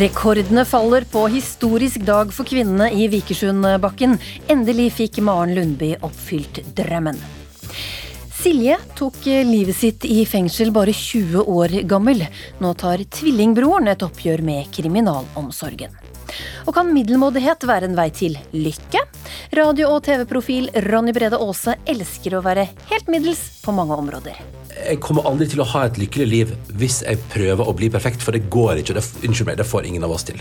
Rekordene faller på historisk dag for kvinnene i Vikersundbakken. Endelig fikk Maren Lundby oppfylt drømmen. Silje tok livet sitt i fengsel bare 20 år gammel. Nå tar tvillingbroren et oppgjør med kriminalomsorgen. Og kan middelmådighet være en vei til lykke? Radio- og TV-profil Ronny Brede Aase elsker å være helt middels på mange områder. Jeg kommer aldri til å ha et lykkelig liv hvis jeg prøver å bli perfekt, for det går ikke. Det, unnskyld meg, det får ingen av oss til.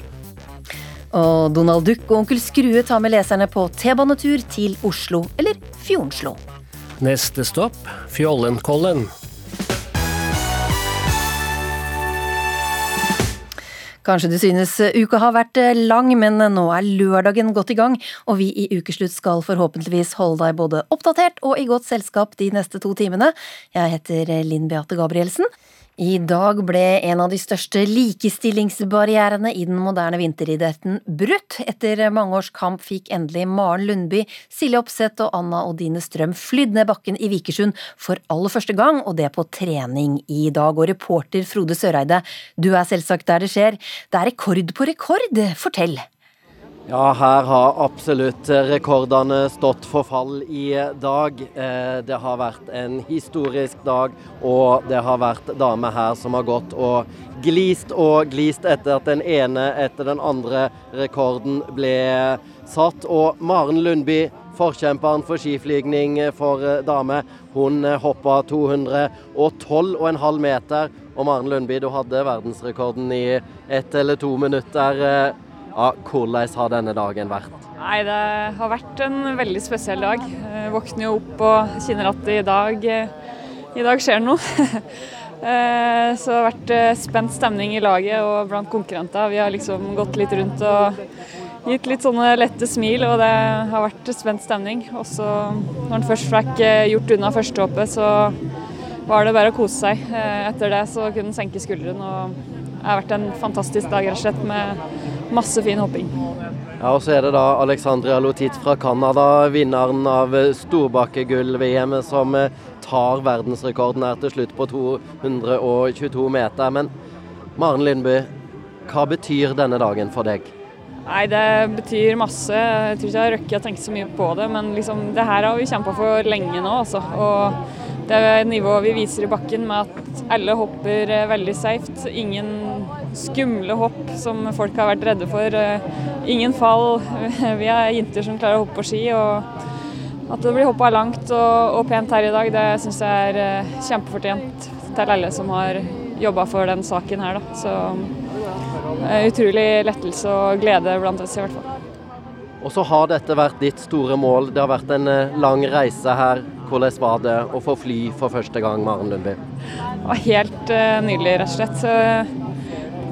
Og Donald Duck og onkel Skrue tar med leserne på T-banetur til Oslo, eller Fjordslo. Neste stopp Fjollenkollen. Kanskje du synes uka har vært lang, men nå er lørdagen godt i gang, og vi i Ukeslutt skal forhåpentligvis holde deg både oppdatert og i godt selskap de neste to timene. Jeg heter Linn Beate Gabrielsen. I dag ble en av de største likestillingsbarrierene i den moderne vinteridretten brutt. Etter mange års kamp fikk endelig Maren Lundby, Silje Opseth og Anna Odine Strøm flydd ned bakken i Vikersund for aller første gang, og det på trening i dag. Og reporter Frode Søreide, du er selvsagt der det skjer. Det er rekord på rekord, fortell! Ja, her har absolutt rekordene stått for fall i dag. Eh, det har vært en historisk dag, og det har vært damer her som har gått og glist og glist etter at den ene etter den andre rekorden ble satt. Og Maren Lundby, forkjemperen for skiflygning for dame, hun hoppa 212,5 meter. Og Maren Lundby, du hadde verdensrekorden i ett eller to minutter. Ja, hvordan har denne dagen vært? Nei, Det har vært en veldig spesiell dag. Jeg våkner jo opp og kjenner at i dag, i dag skjer det noe. Så det har vært spent stemning i laget og blant konkurrenter. Vi har liksom gått litt rundt og gitt litt sånne lette smil, og det har vært spent stemning. Og så når en først fikk gjort unna førstehoppet, så var det bare å kose seg. Etter det så kunne en senke skulderen. og Det har vært en fantastisk dag, rett og slett, med masse fin hopping. Ja, og så er det da Alexandria Lotit fra Canada, vinneren av storbakkegull-VM, som tar verdensrekorden her til slutt på 222 meter. Men Maren Lindby, hva betyr denne dagen for deg? Nei, Det betyr masse. Jeg tror ikke jeg rukket å tenke så mye på det, men liksom, det her har vi kjempa for lenge nå. Altså. Og det nivået vi viser i bakken med at alle hopper veldig safe. Ingen skumle hopp som folk har vært redde for. Ingen fall. Vi er jenter som klarer å hoppe på ski. og At det blir hoppa langt og, pent her i dag, det syns jeg er kjempefortjent til alle som har jobba for den saken her. Da. Så utrolig lettelse og glede blant oss i hvert fall. Og så har dette vært ditt store mål. Det har vært en lang reise her. Hvordan var det å få fly for første gang, Maren Lundby? Det var helt nydelig, rett og slett.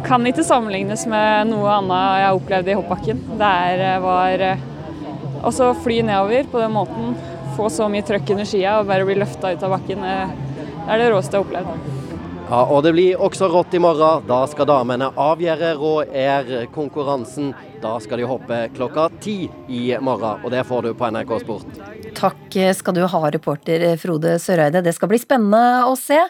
Kan ikke sammenlignes med noe annet jeg har opplevd i hoppbakken. Det var å også fly nedover på den måten. Få så mye trøkk under skia og bare bli løfta ut av bakken. Det er det råeste jeg har opplevd. Ja, og det blir også rått i morgen. Da skal damene avgjøre Rå Air-konkurransen. Da skal de hoppe klokka ti i morgen, og det får du på NRK Sport. Takk skal du ha, reporter Frode Søreide. Det skal bli spennende å se.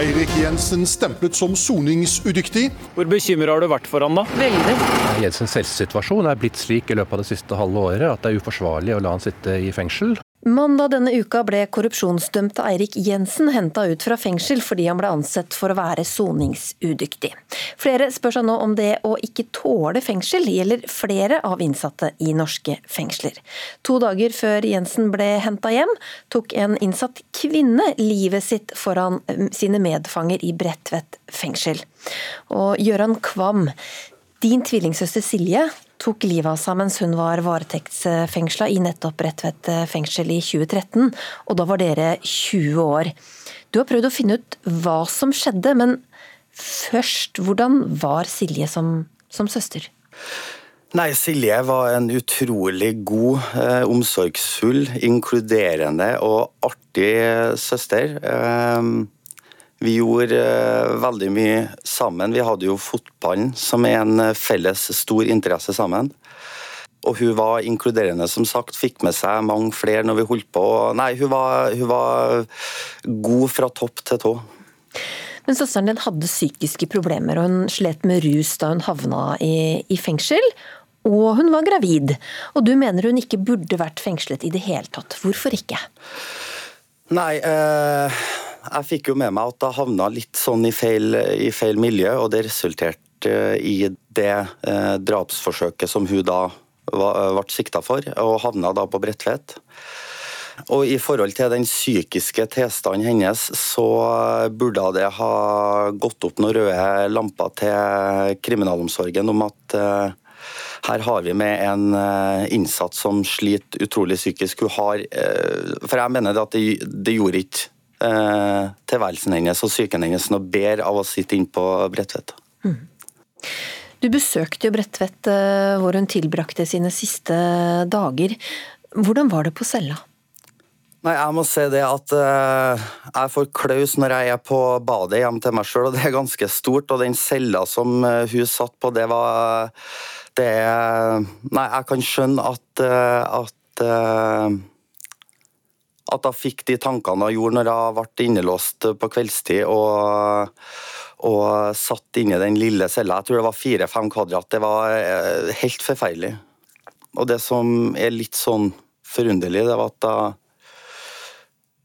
Eirik Jensen stemplet som soningsudyktig. Hvor bekymra har du vært for han da? Veldig. Jensens helsesituasjon er blitt slik i løpet av det siste halve året at det er uforsvarlig å la han sitte i fengsel. Mandag denne uka ble korrupsjonsdømte Eirik Jensen henta ut fra fengsel fordi han ble ansett for å være soningsudyktig. Flere spør seg nå om det å ikke tåle fengsel gjelder flere av innsatte i norske fengsler. To dager før Jensen ble henta hjem, tok en innsatt kvinne livet sitt foran sine medfanger i Bredtvet fengsel. Og Gøran Kvam, din tvillingsøster Silje tok livet av seg mens hun var varetektsfengsla i nettopp Bredtvet fengsel i 2013, og da var dere 20 år. Du har prøvd å finne ut hva som skjedde, men først, hvordan var Silje som, som søster? Nei, Silje var en utrolig god, eh, omsorgsfull, inkluderende og artig søster. Eh, vi gjorde eh, veldig mye sammen. Vi hadde jo fotballen som er en eh, felles stor interesse sammen. Og hun var inkluderende, som sagt. Fikk med seg mange flere når vi holdt på. Nei, hun var, hun var god fra topp til tå. Men søsteren din hadde psykiske problemer, og hun slet med rus da hun havna i, i fengsel og hun var gravid. Og du mener hun ikke burde vært fengslet i det hele tatt. Hvorfor ikke? Nei, eh, jeg fikk jo med meg at jeg havna litt sånn i feil, i feil miljø, og det resulterte i det eh, drapsforsøket som hun da var, ble sikta for, og havna da på Bredtvet. Og I forhold til den psykiske tilstanden hennes, så burde det ha gått opp noen røde lamper til kriminalomsorgen om at eh, her har vi med en eh, innsatt som sliter utrolig psykisk. Hun har eh, For jeg mener at det, det gjorde ikke eh, tilværelsen hennes og psyken hennes noe bedre av å sitte inne på Bredtvet. Mm. Du besøkte jo Bredtvet hvor hun tilbrakte sine siste dager. Hvordan var det på cella? Nei, Jeg må si det at uh, jeg får klaus når jeg er på badet hjemme til meg sjøl, og det er ganske stort. Og den cella som uh, hun satt på, det var det Nei, jeg kan skjønne at, eh, at eh, at jeg fikk de tankene jeg gjorde når jeg ble innelåst på kveldstid og, og satt inne i den lille cella. Jeg tror det var fire-fem kvadrat. Det var eh, helt forferdelig. Og det som er litt sånn forunderlig, det var at jeg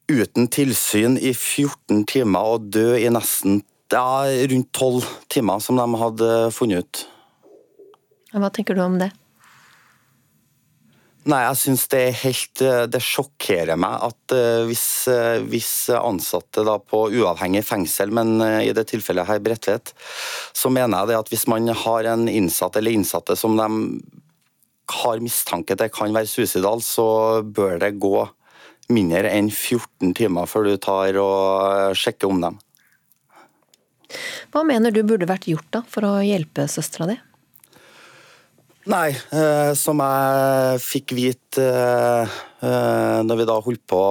uten tilsyn i 14 timer og død i nesten ja, rundt 12 timer, som de hadde funnet ut. Hva tenker du om det? Nei, jeg syns det er helt eh, Det sjokkerer meg at uh, hvis, uh, hvis, ansatte da på uavhengig fengsel, men i det tilfellet her Bredtvet, så mener jeg det at hvis man har en innsatt eller innsatte som de har mistanke til kan være suicidal, så bør det gå mindre enn 14 timer før du tar og sjekker om dem. Hva mener du burde vært gjort da for å hjelpe søstera di? Nei, eh, som jeg fikk vite eh, eh, når vi da holdt på,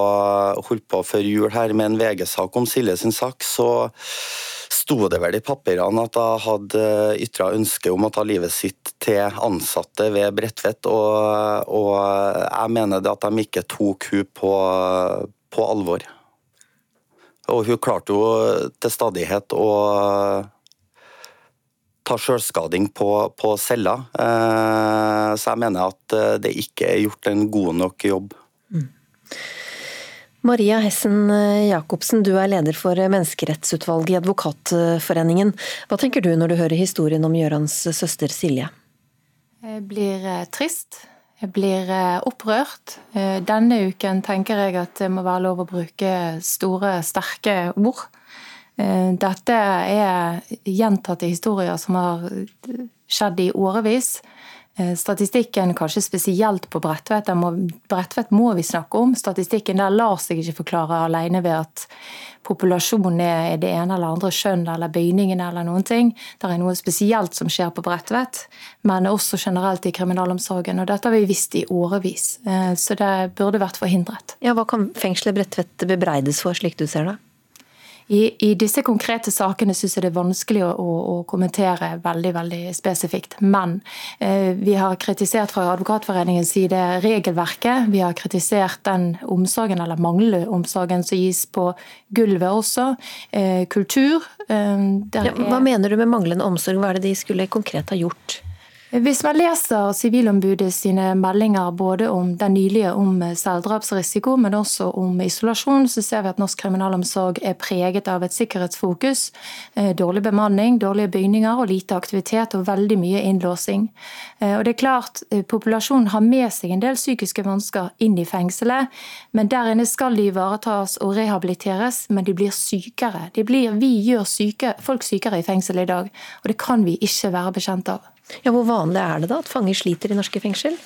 holdt på før jul her med en VG-sak om Silje sin sak, så sto det vel i papirene at hun hadde ytra ønske om å ta livet sitt til ansatte ved Bredtvet, og, og, jeg mener det at de ikke tok hun på, på alvor. Og hun klarte jo til stadighet å ta selvskading på, på cella. Eh, så jeg mener at eh, det ikke er gjort en god nok jobb. Mm. Maria Hessen eh, Jacobsen, du er leder for menneskerettsutvalget i Advokatforeningen. Hva tenker du når du hører historien om Gjørans søster Silje? Jeg blir trist. Jeg blir opprørt. Denne uken tenker jeg at det må være lov å bruke store, sterke ord. Eh, dette er gjentatte historier som har skjedd i årevis. Eh, statistikken, kanskje spesielt på Bredtvet, Bredtvet må vi snakke om. Statistikken der lar seg ikke forklare alene ved at populasjonen er det ene eller andre kjønn eller bøyningen eller noen ting. Det er noe spesielt som skjer på Bredtvet, men også generelt i kriminalomsorgen. Og dette har vi visst i årevis, eh, så det burde vært forhindret. Ja, Hva kan fengselet Bredtvet bebreides for, slik du ser det? I, I, disse konkrete sakene syns jeg det er vanskelig å, å, å, kommentere veldig veldig spesifikt. Men eh, vi har kritisert fra Advokatforeningens side regelverket. Vi har kritisert den omsorgen, eller manglende omsorgen, som gis på gulvet også. Eh, kultur. Eh, ja, hva mener du med manglende omsorg? Hva er det de skulle konkret ha gjort? Hvis man leser Sivilombudet sine meldinger både om den nylige om selvdrapsrisiko, men også om isolasjon, så ser vi at norsk kriminalomsorg er preget av et sikkerhetsfokus. Eh, dårlig bemanning, dårlige bygninger og lite aktivitet og veldig mye innlåsing. Eh, og det er klart, eh, Populasjonen har med seg en del psykiske vansker inn i fengselet, men der inne skal de ivaretas og rehabiliteres, men de blir sykere. De blir, vi gjør syke, folk sykere i fengsel i dag, og det kan vi ikke være bekjent av. Ja, Hvor vanlig er det da at fanger sliter i norske fengsel?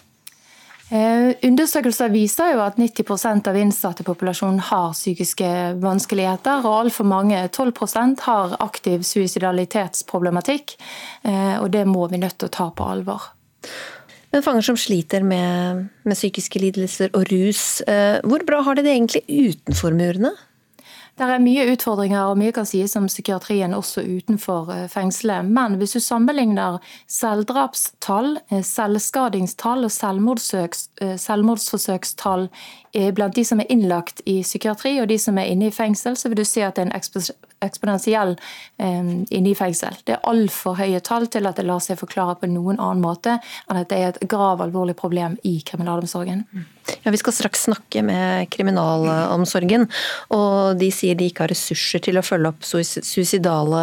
Eh, undersøkelser viser jo at 90% av innsatte populasjonen har psykiske vanskeligheter, og altfor mange, 12% har aktiv suicidalitetsproblematikk. Eh, og det må vi nødt til å ta på alvor. Men fanger som sliter med, med psykiske lidelser og rus, eh, hvor bra har de det egentlig utenfor murene? Det er mye utfordringer og mye kan sies om psykiatrien også utenfor eh, fengselet. Men hvis du sammenligner selvdrapstall, eh, selvskadingstall og selvmordsforsøkstall blant de som er innlagt i psykiatri og de som er inne i fengsel, så vil du si at det er en eksponentiell inne i fengsel. Det er altfor høye tall til at det lar seg forklare på noen annen måte enn at det er et grav alvorlig problem i kriminalomsorgen. Ja, Vi skal straks snakke med kriminalomsorgen, og de sier de ikke har ressurser til å følge opp suicidale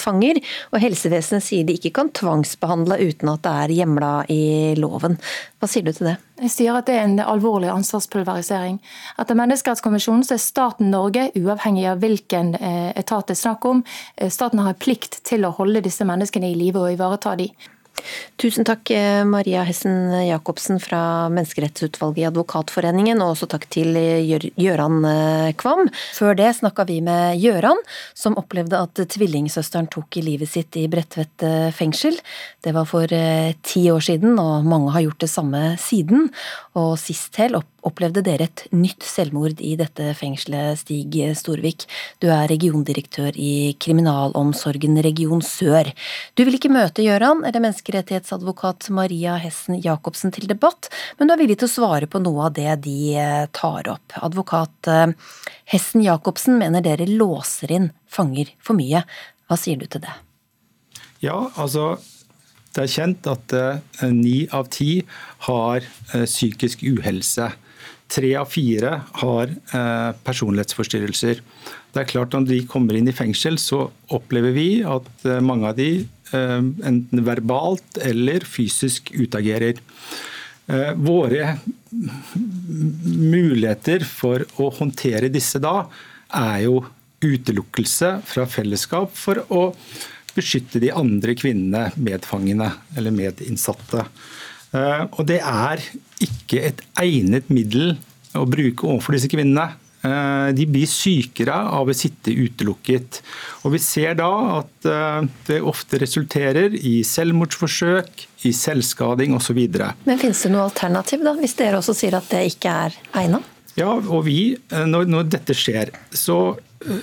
fanger. Og helsevesenet sier de ikke kan tvangsbehandle uten at det er hjemla i loven. Hva sier du til det? Jeg sier at det er en alvorlig ansvarspulverisering. Etter Menneskerettskonvensjonen er staten Norge, uavhengig av hvilken eh, etat det er snakk om, eh, staten har plikt til å holde disse menneskene i live og ivareta dem. Tusen takk eh, Maria Hessen Jacobsen fra Menneskerettsutvalget i Advokatforeningen, og også takk til eh, Gjøran eh, Kvam. Før det snakka vi med Gjøran, som opplevde at tvillingsøsteren tok livet sitt i Bredtvet fengsel. Det var for ti år siden, og mange har gjort det samme siden. Og sist hel opplevde dere et nytt selvmord i dette fengselet, Stig Storvik. Du er regiondirektør i Kriminalomsorgen region sør. Du vil ikke møte Gjøran eller menneskerettighetsadvokat Maria Hessen Jacobsen til debatt, men du er villig til å svare på noe av det de eh, tar opp. Advokat eh, Hessen Jacobsen mener dere låser inn fanger for mye. Hva sier du til det? Ja, altså det er kjent at eh, ni av ti har psykisk uhelse. Tre av fire har eh, personlighetsforstyrrelser. Det er klart Når de kommer inn i fengsel, så opplever vi at eh, mange av de eh, enten verbalt eller fysisk utagerer. Våre muligheter for å håndtere disse da, er jo utelukkelse fra fellesskap for å beskytte de andre kvinnene, medfangene eller medinnsatte. Eh, og det er ikke et egnet middel å bruke overfor disse kvinnene. Eh, de blir sykere av å sitte utelukket. Og Vi ser da at eh, det ofte resulterer i selvmordsforsøk, i selvskading osv. Men Finnes det noe alternativ, da, hvis dere også sier at det ikke er egnet? Ja, og vi, når, når dette skjer, så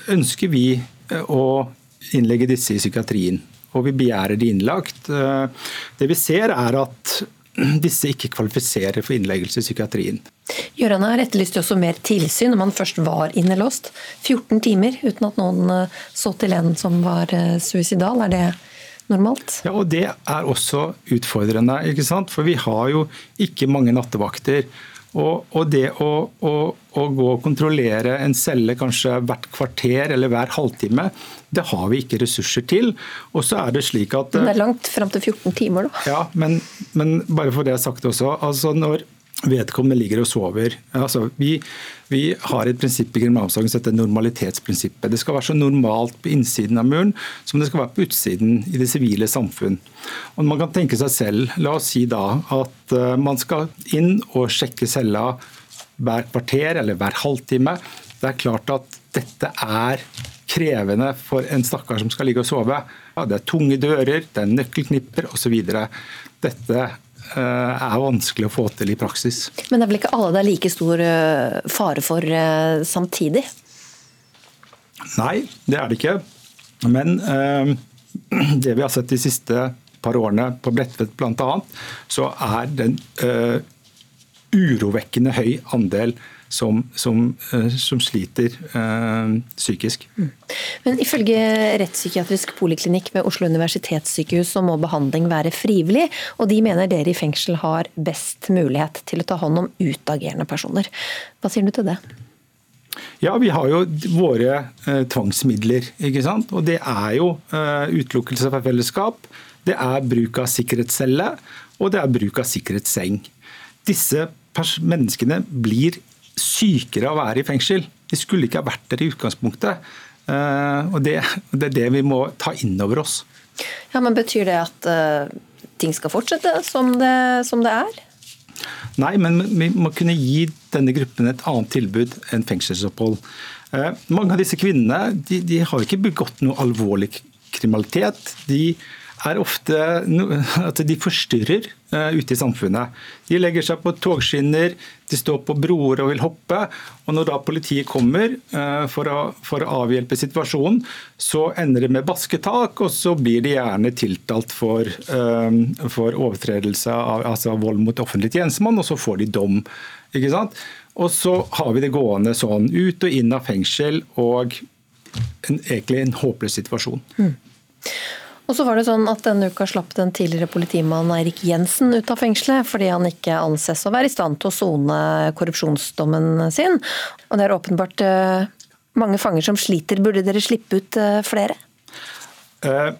ønsker vi å innlegge disse i psykiatrien. Og vi begjærer de innlagt. Det vi ser er at disse ikke kvalifiserer for innleggelse i psykiatrien. Gøran har etterlyst også mer tilsyn når man først var innelåst. 14 timer uten at noen eh, så til en som var eh, suicidal. Er det normalt? Ja, og Det er også utfordrende. ikke sant? For vi har jo ikke mange nattevakter. Og, og det å, å, å, gå og kontrollere en celle kanskje hvert kvarter eller hver halvtime, det har vi ikke ressurser til. Og så er Det slik at... Men det er langt fram til 14 timer, da. Ja, men, men bare for det jeg har sagt også. altså når vedkommende ligger og sover. Altså, vi, vi, har et prinsipp i kriminalomsorgen som heter normalitetsprinsippet. Det skal være så normalt på innsiden av muren som det skal være på utsiden i det sivile samfunn. Og Man kan tenke seg selv, la oss si da at uh, man skal inn og sjekke cella hver kvarter eller hver halvtime. Det er klart at dette er krevende for en stakkar som skal ligge og sove. Ja, det er tunge dører, det er nøkkelknipper osv. Dette Eh, er vanskelig å få til i praksis. Men det er vel ikke alle det er like stor eh, fare for eh, samtidig? Nei, det er det ikke. Men det vi har sett de siste par årene på Bredtvet bl.a., så er det en urovekkende høy andel som, som, eh, som sliter øh, psykisk. Mm. Men Ifølge Rettspsykiatrisk poliklinikk ved Oslo universitetssykehus så må behandling være frivillig, og de mener dere i fengsel har best mulighet til å ta hånd om utagerende personer. Hva sier du til det? Ja, Vi har jo våre eh, tvangsmidler. ikke sant? Og Det er jo eh, utelukkelse fra fellesskap, det er bruk av sikkerhetscelle og det er bruk av sikkerhetsseng. Disse menneskene blir sykere å være i fengsel. De skulle ikke ha vært der i utgangspunktet. Eh, og det, det er det vi må ta inn over oss. Ja, men Betyr det at uh, ting skal fortsette som det, som det er? Nei, men vi må kunne gi denne gruppen et annet tilbud enn fengselsopphold. Eh, mange av disse kvinnene de, de har ikke begått noe alvorlig kriminalitet. De er ofte at de forstyrrer ute i samfunnet. De legger seg på togskinner, de står på broer og vil hoppe. og Når da politiet kommer uh, for, å, for, å, avhjelpe situasjonen, så ender det med basketak, og så blir de gjerne tiltalt for, uh, for overtredelse av altså vold mot offentlig tjenestemann, og så får de dom. ikke sant? Og så har vi det gående sånn ut og inn av fengsel, og en, egentlig en håpløs situasjon. Mm. Og så var det sånn at Denne uka slapp den tidligere politimannen Eirik Jensen ut av fengselet fordi han ikke anses å være i stand til å sone korrupsjonsdommen sin. Og Det er åpenbart eh, mange fanger som sliter. Burde dere slippe ut eh, flere? Eh,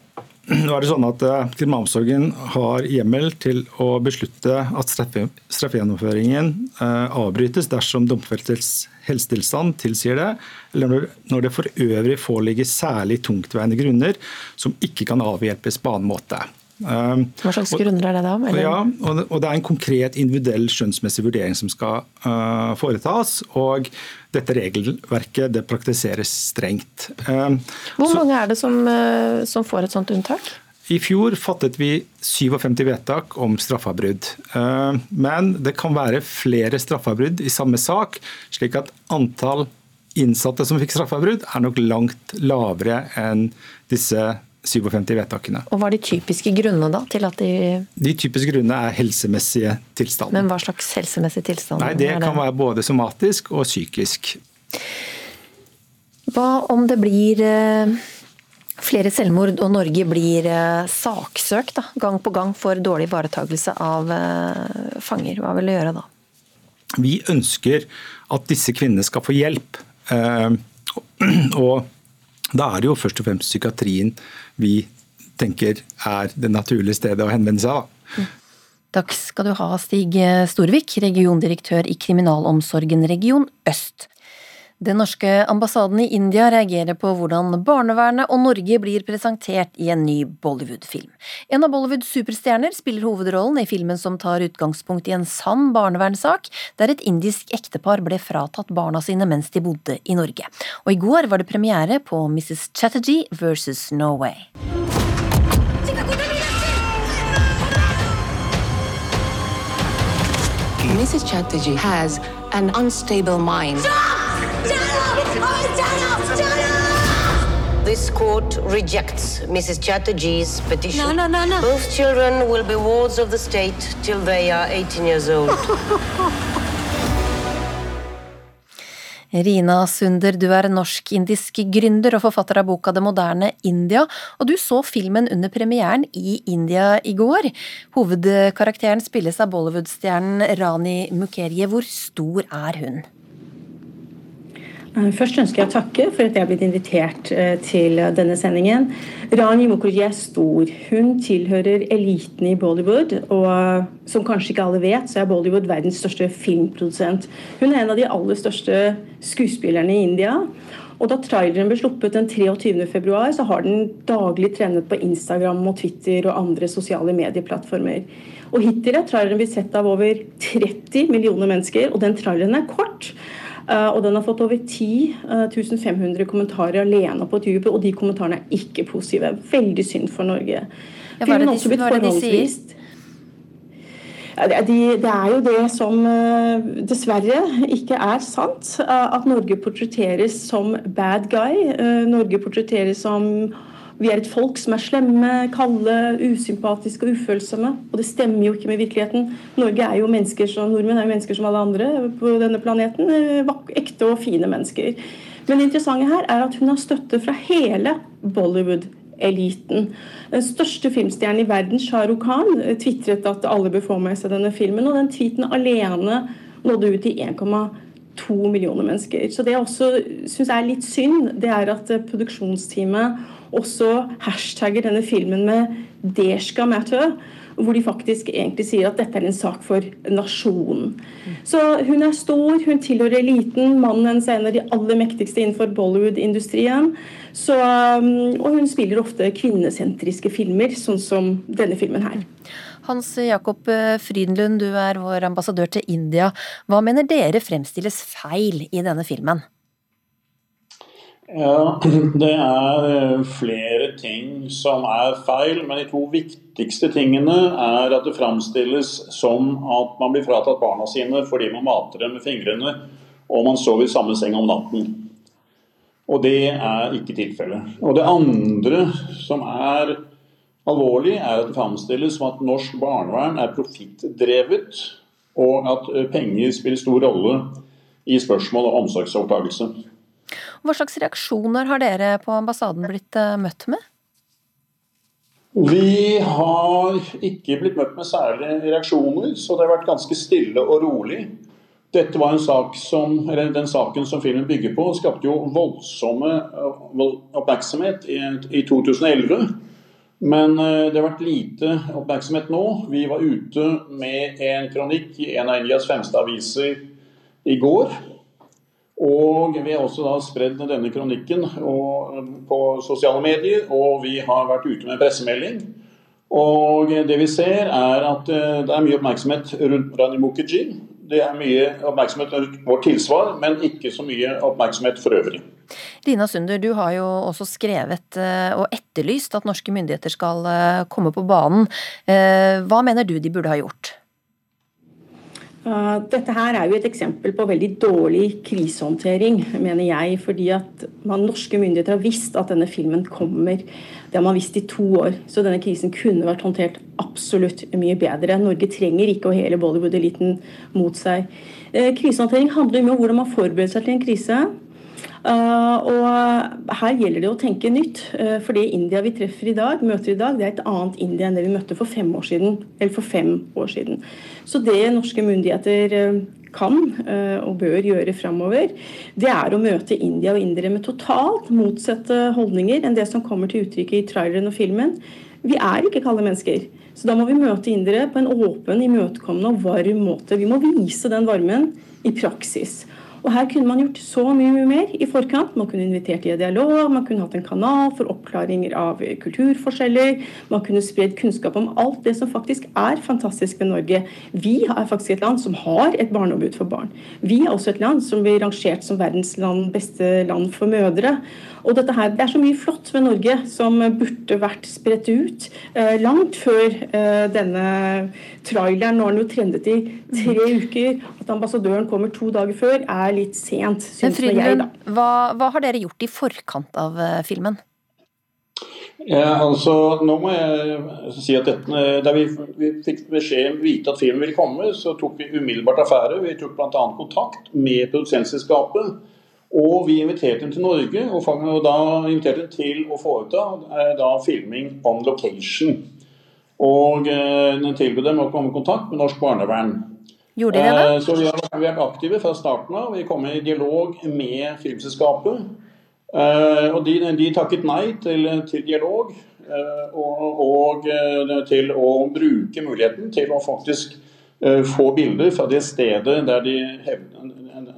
nå er det sånn at Kriminalomsorgen har hjemmel til å beslutte at straffegjennomføringen avbrytes dersom domfeltes helsetilstand tilsier det, eller når det for øvrig foreligger særlig tungtveiende grunner som ikke kan avhjelpes på annen måte. Um, Hva slags grunner er det da? Eller? Ja, og Det er en konkret individuell skjønnsmessig vurdering som skal uh, foretas. og Dette regelverket det praktiseres strengt. Um, Hvor mange er det som, uh, som får et sånt unntak? I fjor fattet vi 57 vedtak om straffavbrudd. Eh, men det kan være flere straffavbrudd i samme sak, slik at antall innsatte som fikk straffavbrudd, er nok langt lavere enn disse 57 vedtakene. Og Hva er de typiske grunnene da til at de De typiske grunnene er helsemessige tilstander. Men hva slags helsemessige tilstander? Nei, Det kan være både somatisk og psykisk. Hva om det blir eh, flere selvmord, og Norge blir eh, saksøkt da, gang på gang for dårlig ivaretakelse av eh, fanger. Hva vil du gjøre da? Vi ønsker at disse kvinnene skal få hjelp. Eh, og da er det jo først og fremst psykiatrien vi tenker er det naturlige stedet å henvende seg. da. Takk skal du ha, Stig Storvik, regiondirektør i Kriminalomsorgen region øst. Den norske ambassaden i India reagerer på hvordan barnevernet og Norge blir presentert i en ny Bollywood-film. En av Bollywoods superstjerner spiller hovedrollen i filmen som tar utgangspunkt i en sann barnevernssak, der et indisk ektepar ble fratatt barna sine mens de bodde i Norge. Og i går var det premiere på Mrs. Chatterjee versus Norway. Mrs. Chatterjee has an unstable mind. Stop! This court rejects Mrs. Chatterjee's petition. No, no, no, no. Both children will be wards of the state till they are 18 years old. Rina Sunder, du er norsk-indisk gründer og forfatter av boka Det moderne India, og du så filmen under premieren i India i går. Hovedkarakteren spilles av Bollywood-stjernen Rani Mukherjee. Hvor stor er hun? Eh, først ønsker jeg å takke for at jeg har blitt invitert eh, til denne sendingen. Rani Mukherjee er stor. Hun tilhører eliten i Bollywood. Og eh, som kanskje ikke alle vet, så er Bollywood verdens største filmprodusent. Hun er en av de aller største skuespillerne i India. Og da traileren ble sluppet den 23.2, så har den daglig trenet på Instagram og Twitter og andre sosiale medieplattformer. Og hittil er traileren blitt sett av over 30 millioner mennesker, og den traileren er kort. Eh, og den har fått over 10 500 eh, kommentarer alene på YouTube, og de kommentarene er ikke positive. Veldig synd for Norge. Ja, er det de, hva er det? Det er jo det som eh, dessverre ikke er sant. At Norge portretteres som bad guy. Norge portretteres som vi er et folk som er slemme, kalde, usympatiske og ufølsomme. Og det stemmer jo ikke med virkeligheten. Norge er jo mennesker som, Nordmenn er jo mennesker som alle andre på denne planeten. Eh, ekte og fine mennesker. Men det interessante her er at hun har støtte fra hele Bollywood-eliten. Den største filmstjernen i verden, Shah Rukh Khan, eh, tvitret at alle bør få med seg denne filmen. Og den tweeten alene nådde ut til 1,2 millioner mennesker. Så det jeg også syns er litt synd, det er at eh, produksjonsteamet også hashtagger denne filmen med 'Deshka Matter', hvor de faktisk egentlig sier at dette er en sak for nasjonen. Så hun er stor, hun tilhører eliten. Mannen hennes er en av de aller mektigste innenfor Bollywood-industrien. Um, og hun spiller ofte kvinnesentriske filmer, sånn som denne filmen her. Hans Jakob eh, Frydenlund, du er vår ambassadør til India. Hva mener dere fremstilles feil i denne filmen? Ja, Det er eh, flere ting som er feil, men de to viktigste tingene er at det framstilles som at man blir fratatt barna sine fordi man mater dem med fingrene og man sover i samme seng om natten. Og det er ikke tilfellet. Og det andre som er alvorlig, er at det framstilles som at norsk barnevern er profittdrevet, og at eh, penger spiller stor rolle i spørsmål om omsorgsovertakelse. Hva slags reaksjoner har dere på ambassaden blitt eh, møtt med? Vi har ikke blitt møtt med særlige reaksjoner, så det har vært ganske stille og rolig. Dette var en sak som, eller Den saken som filmen bygger på, skapte jo voldsomme eh, oppmerksomhet i, i 2011. Men eh, det har vært lite oppmerksomhet nå. Vi var ute med en kronikk i en av Indias fremste aviser i går og Vi har også da spredd denne kronikken på sosiale medier, og vi har vært ute med pressemelding. Og Det vi ser, er at eh, det er mye oppmerksomhet rundt Rani Mukherjee. Det er mye oppmerksomhet rundt vårt tilsvar, men ikke så mye oppmerksomhet for øvrig. Lina Sunder, du har jo også skrevet eh, og etterlyst at norske myndigheter skal eh, komme på banen. Hva mener du de burde ha gjort? Uh, dette her er jo et eksempel på veldig dårlig krisehåndtering, mener jeg. Fordi at man, norske myndigheter har visst at denne filmen kommer. Det har man visst i to år. Så denne krisen kunne vært håndtert absolutt mye bedre. Norge trenger ikke å hele Bollywood-eliten mot seg. Uh, krisehåndtering handler mye om hvordan man forbereder seg til en krise. Uh, og her gjelder det å tenke nytt. Uh, for det India vi treffer i dag, møter i dag, det er et annet India enn det vi møtte for fem år siden. Eller for fem år siden. Så det norske myndigheter uh, kan og bør gjøre framover, det er å møte India og indere med totalt motsatte holdninger enn det som kommer til uttrykk i traileren og filmen. Vi er ikke kalde mennesker. Så da må vi møte indere på en åpen, imøtekommende og varm måte. Vi må vise den varmen i praksis. Og her kunne man gjort så mye, mye mer i forkant. Man kunne invitert i dialog, man kunne hatt en kanal for oppklaringer av kulturforskjeller. Man kunne spredd kunnskap om alt det som faktisk er fantastisk ved Norge. Vi er faktisk et land som har et barneombud for barn. Vi er også et land som blir rangert som verdens land, beste land for mødre. Og dette her, Det er så mye flott ved Norge som burde vært spredt ut eh, langt før eh, denne traileren. Nå har den jo trendet i tre mm. uker. At ambassadøren kommer to dager før, er litt sent, syns jeg. da. Hva, hva, har dere gjort i forkant av eh, filmen? Ja, altså, nå må jeg si at dette, Da vi, vi fikk beskjed vite at filmen ville komme, så tok vi umiddelbart affære. Vi tok bl.a. kontakt med produsentselskapet og vi inviterte dem til Norge, og da inviterte dem til å foreta eh, da, filming on location. Og eh, tilbød dem å komme i kontakt med norsk barnevern. Gjorde de det da? Eh, så vi har, vært aktive fra starten av. Vi kom i dialog med filmselskapet. Eh, og de, de, takket nei til, til dialog. Og, og til å bruke muligheten til å faktisk få bilder fra det stedet der de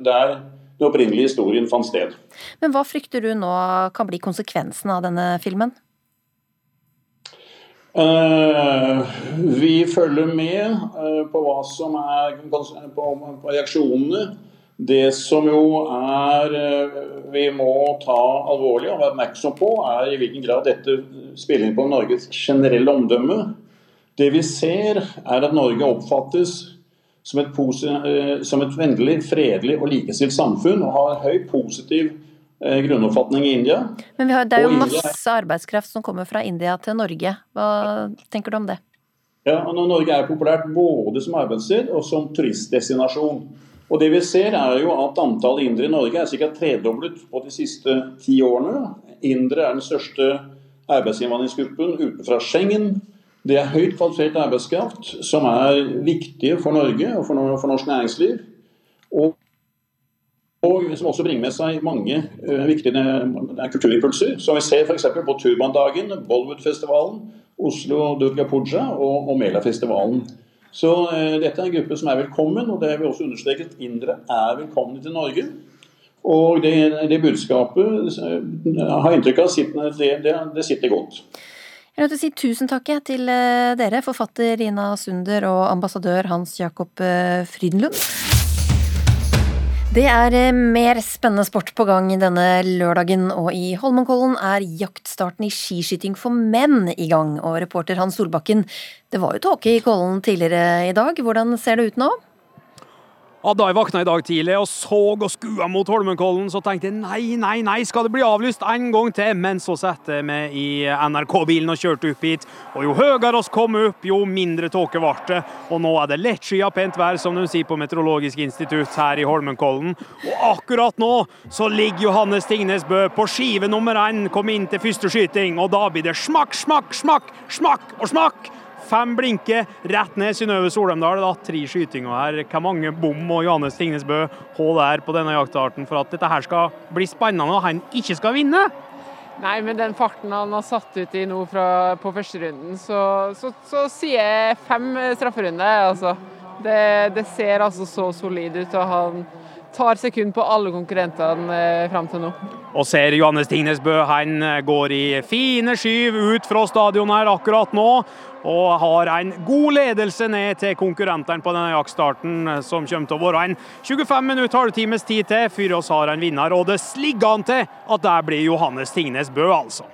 der den opprinnelige historien fant sted. Men hva frykter du nå kan bli konsekvensen av denne filmen? Uh, vi følger med uh, på hva som er på, på, reaksjonene. Det som jo er uh, vi må ta alvorlig og være oppmerksom på, er i hvilken grad dette spiller inn på Norges generelle omdømme. Det vi ser, er at Norge oppfattes som et, eh, som et vennlig, fredelig og likestilt samfunn og har høy positiv eh, grunnoppfatning i India. Men har, det er jo masse India... arbeidskraft som kommer fra India til Norge. Hva tenker du om det? Ja, Norge er populært både som arbeidssted og som turistdestinasjon. Og det vi ser er jo at Antallet indere i Norge er ca. tredoblet på de siste ti årene. Indere er den største arbeidsinnvandringsgruppen utenfra Schengen. Det er høyt kvalifisert arbeidskraft som er viktige for Norge og for, for norsk næringsliv. Og, og, som også bringer med seg mange uh, viktige uh, kulturimpulser. Som vi ser f.eks. på Turbandagen, Bollywood-festivalen, Oslo Durga Puja og, og Mela-festivalen. Så uh, dette er en gruppe som er velkommen, og det har vi også understreket. Indere er velkomne til Norge. Og det, det budskapet har inntrykk av det, det, det sitter godt. Jeg å si tusen takk til eh, dere, forfatter Rina Sunder og ambassadør Hans Jakob eh, Frydenlund. Det er eh, mer spennende sport på gang denne lørdagen, og i Holmenkollen er jaktstarten i skiskyting for menn i gang. Og reporter Hans Solbakken, det var jo tåke i Kollen tidligere i dag, hvordan ser det ut nå? Da jeg våkna i dag tidlig og så og skua mot Holmenkollen, så tenkte jeg nei, nei, nei, skal det bli avlyst en gang til? Men så satte jeg meg i NRK-bilen og kjørte opp hit. Og jo høyere oss kom opp, jo mindre tåke ble det. Og nå er det lettskyet pent vær, som de sier på Meteorologisk institutt her i Holmenkollen. Og akkurat nå så ligger Johannes Tingnes Bø på skive nummer én, kom inn til første skyting, og da blir det smakk, smakk, smakk, smakk og smakk! Fem blinker rett ned Synnøve Solheimdal. Da. Tre skytinger her. Hvor mange bom og Johannes Tingnes Bø hold der på denne jaktarten for at dette her skal bli spennende og han ikke skal vinne? Nei, med den farten han har satt ut i nå fra, på førsterunden, så, så, så sier jeg fem strafferunder. Altså. Det, det, ser altså så solid ut. og han tar sekund på alle konkurrentene eh, fram til nå. Og ser Johannes Tingnes Bø, han går i fine skyv ut fra stadion her akkurat nå og har en god ledelse ned til konkurrentene på denne jaktstarten, som kommer til å være en 25 minutter halvtimes tid til før vi har en vinner. Og det ligger an til at det blir Johannes Tingnes Bø, altså.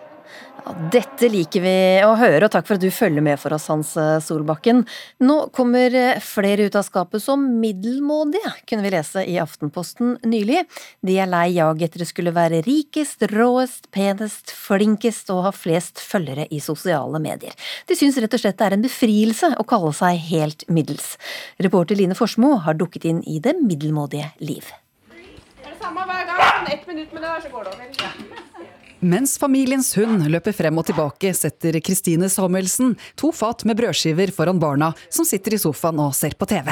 Dette liker vi å høre, og takk for at du følger med for oss, Hans eh, Solbakken. Nå kommer eh, flere ut av skapet som middelmådige, kunne vi lese i Aftenposten nylig. De er lei jaget etter det skulle være rikest, råest, penest, flinkest og ha flest følgere i sosiale medier. De syns rett og slett det er en befrielse å kalle seg helt middels. Reporter Line Forsmo har dukket inn i det middelmådige liv. Det er det samme hver gang. Sånn ett minutt med det, så går det over. Mens familiens hund løper frem og tilbake, setter Kristine Samuelsen to fat med brødskiver foran barna som sitter i sofaen og ser på TV.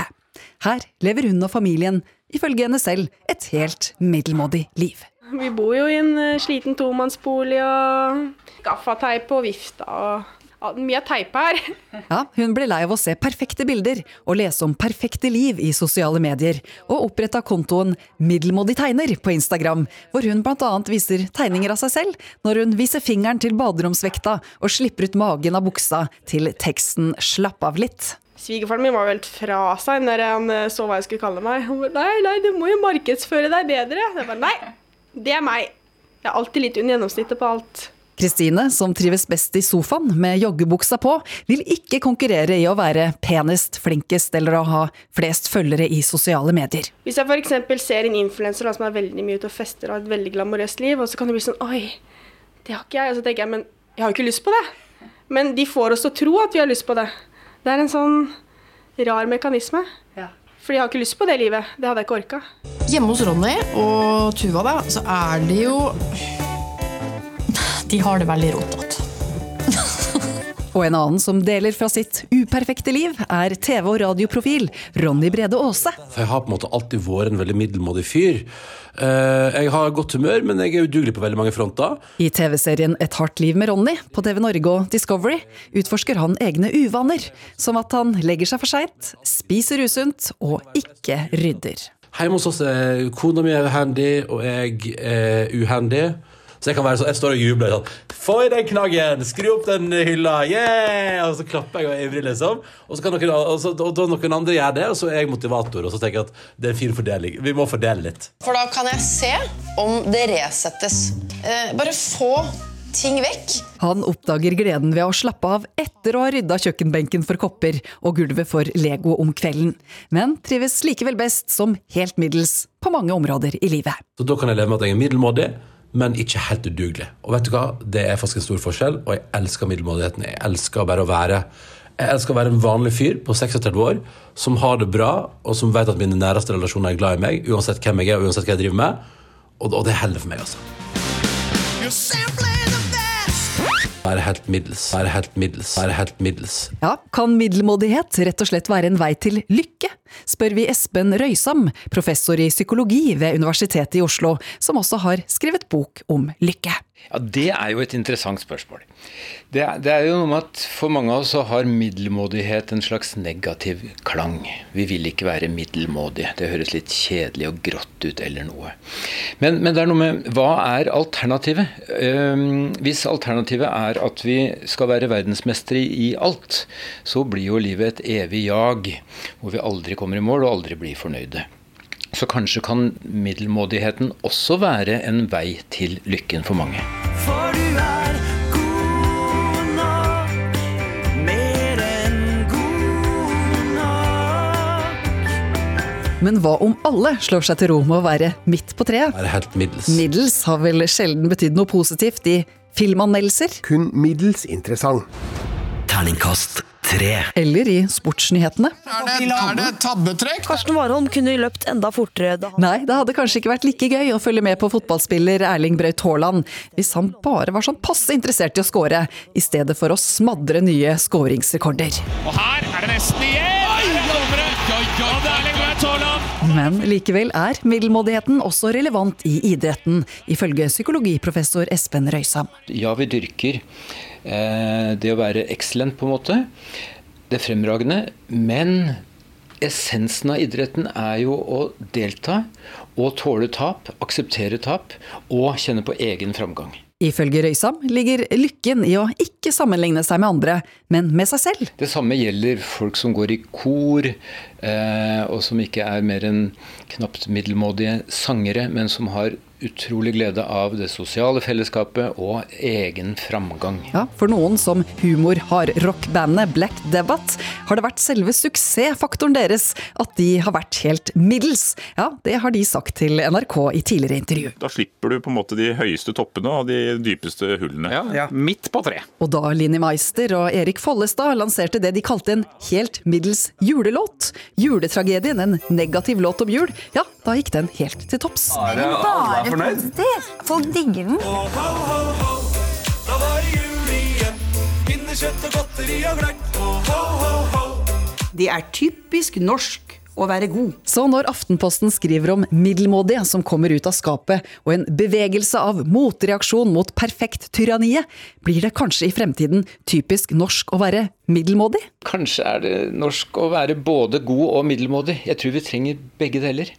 Her lever hun og familien, ifølge henne selv, et helt middelmådig liv. Vi bor jo i en eh, sliten tomannsbolig og gaffateip og vifta og mye teip her. ja, hun ble lei av å se perfekte bilder og lese om perfekte liv i sosiale medier, og oppretta kontoen Middelmådig tegner på Instagram, hvor hun bl.a. viser tegninger av seg selv når hun viser fingeren til baderomsvekta og slipper ut magen av buksa til teksten 'slapp av litt'. Svigerfaren min var jo helt fra seg når han eh, så hva jeg skulle kalle meg. Han bare nei, nei, du må jo markedsføre deg bedre. Jeg bare, nei, det er meg. Jeg er alltid litt under gjennomsnittet på alt. Kristine, som trives best i sofaen med joggebuksa på, vil ikke konkurrere i å være penest, flinkest eller å ha flest følgere i sosiale medier. Hvis jeg f.eks. ser en influenser som er veldig mye ute og fester og har et veldig glamorøst liv, og så kan det bli sånn Oi, det har ikke jeg. Og så tenker jeg, men jeg har jo ikke lyst på det. Men de får oss til å tro at vi har lyst på det. Det er en sånn rar mekanisme. Ja. For jeg har ikke lyst på det livet. Det hadde jeg ikke orka. Hjemme hos Ronny og Tuva, da, så er det jo de har det veldig rotete. og en annen som deler fra sitt uperfekte liv, er TV- og radioprofil Ronny Brede Aase. Jeg har på en måte alltid vært en veldig middelmådig fyr. Eh, jeg har godt humør, men jeg er udugelig på veldig mange fronter. I TV-serien Et hardt liv med Ronny på TV Norge og Discovery utforsker han egne uvaner, som at han legger seg for seint, spiser usunt og ikke rydder. Hjemme hos oss er kona mi handy, og jeg er uhandy. Så jeg kan være sånn, jeg står og jubler sånn Få i den knaggen! Skru opp den hylla! Yeah! Og så klapper jeg og er ivrig, liksom. Og så kan noen, og så, og da noen andre gjøre det, og så er jeg motivator. Og så tenker jeg at det er en fin fordeling. Vi må fordele litt. For da kan jeg se om det resettes. Eh, bare få ting vekk. Han oppdager gleden ved å slappe av etter å ha rydda kjøkkenbenken for kopper og gulvet for Lego om kvelden, men trives likevel best som helt middels på mange områder i livet. Så da kan jeg leve med at jeg er middelmådig men ikke helt udugelig. Og vet du hva? Det er faktisk en stor forskjell, og jeg elsker middelmådigheten. Jeg elsker bare å være jeg elsker å være en vanlig fyr på 36 år som har det bra, og som vet at mine næreste relasjoner er glad i meg, uansett hvem jeg er og uansett hva jeg driver med. Og, og det holder for meg, altså. Være helt middels. Være helt middels. Være helt middels. Ja, kan middelmådighet rett og slett være en vei til lykke? Spør vi Espen Røysam, professor i psykologi ved Universitetet i Oslo, som også har skrevet bok om lykke. Ja, Det er jo et interessant spørsmål. Det er, det er, jo noe med at For mange av oss har middelmådighet en slags negativ klang. Vi vil ikke være middelmådige. Det høres litt kjedelig og grått ut eller noe. Men, men det er noe med hva er alternativet? Um, hvis alternativet er at vi skal være verdensmestere i alt, så blir jo livet et evig jag hvor vi aldri kommer i mål og aldri blir fornøyde. Så kanskje kan middelmådigheten også være en vei til lykken for mange. For du er god nok, mer enn god nok. Men hva om alle slår seg til ro med å være midt på treet? Er helt middels. Middels har vel sjelden betydd noe positivt i filmanmeldelser. Kun middels interessant. Terningkast tre. Eller i sportsnyhetene. Er det tabbetrekk? Karsten Warholm kunne løpt enda fortere. Da han... Nei, det hadde kanskje ikke vært like gøy å følge med på fotballspiller Erling Braut Haaland hvis han bare var sånn passe interessert i å score, i stedet for å smadre nye skåringsrekorder. Og her er det nesten igjen! Det er! Men likevel er middelmådigheten også relevant i idretten, ifølge psykologiprofessor Espen Røysam. Ja, vi dyrker det å være excellent, på en måte. Det fremragende. Men essensen av idretten er jo å delta og tåle tap, akseptere tap og kjenne på egen framgang. Ifølge Røysam ligger lykken i å ikke sammenligne seg med andre, men med seg selv. Det samme gjelder folk som går i kor, eh, og som ikke er mer enn knapt middelmådige sangere, men som har utrolig glede av det sosiale fellesskapet og egen framgang. Ja, For noen som humor-hardrock-bandet Black Debbath har det vært selve suksessfaktoren deres at de har vært helt middels. Ja, Det har de sagt til NRK i tidligere intervju. Da slipper du på en måte de høyeste toppene og de dypeste hullene. Ja, Midt på tre. Og da Linni Meister og Erik Follestad lanserte det de kalte en helt middels julelåt, juletragedien, en negativ låt om jul, ja, da gikk den helt til topps. Bare positivt. Folk digger den. Da var det jul igjen. Pinnekjøtt og godteri og gløgg. Ho, ho, ho. Det er typisk norsk å være god. Så når Aftenposten skriver om middelmådige som kommer ut av skapet, og en bevegelse av motreaksjon mot perfekt-tyranniet, blir det kanskje i fremtiden typisk norsk å være middelmådig? Kanskje er det norsk å være både god og middelmådig. Jeg tror vi trenger begge deler.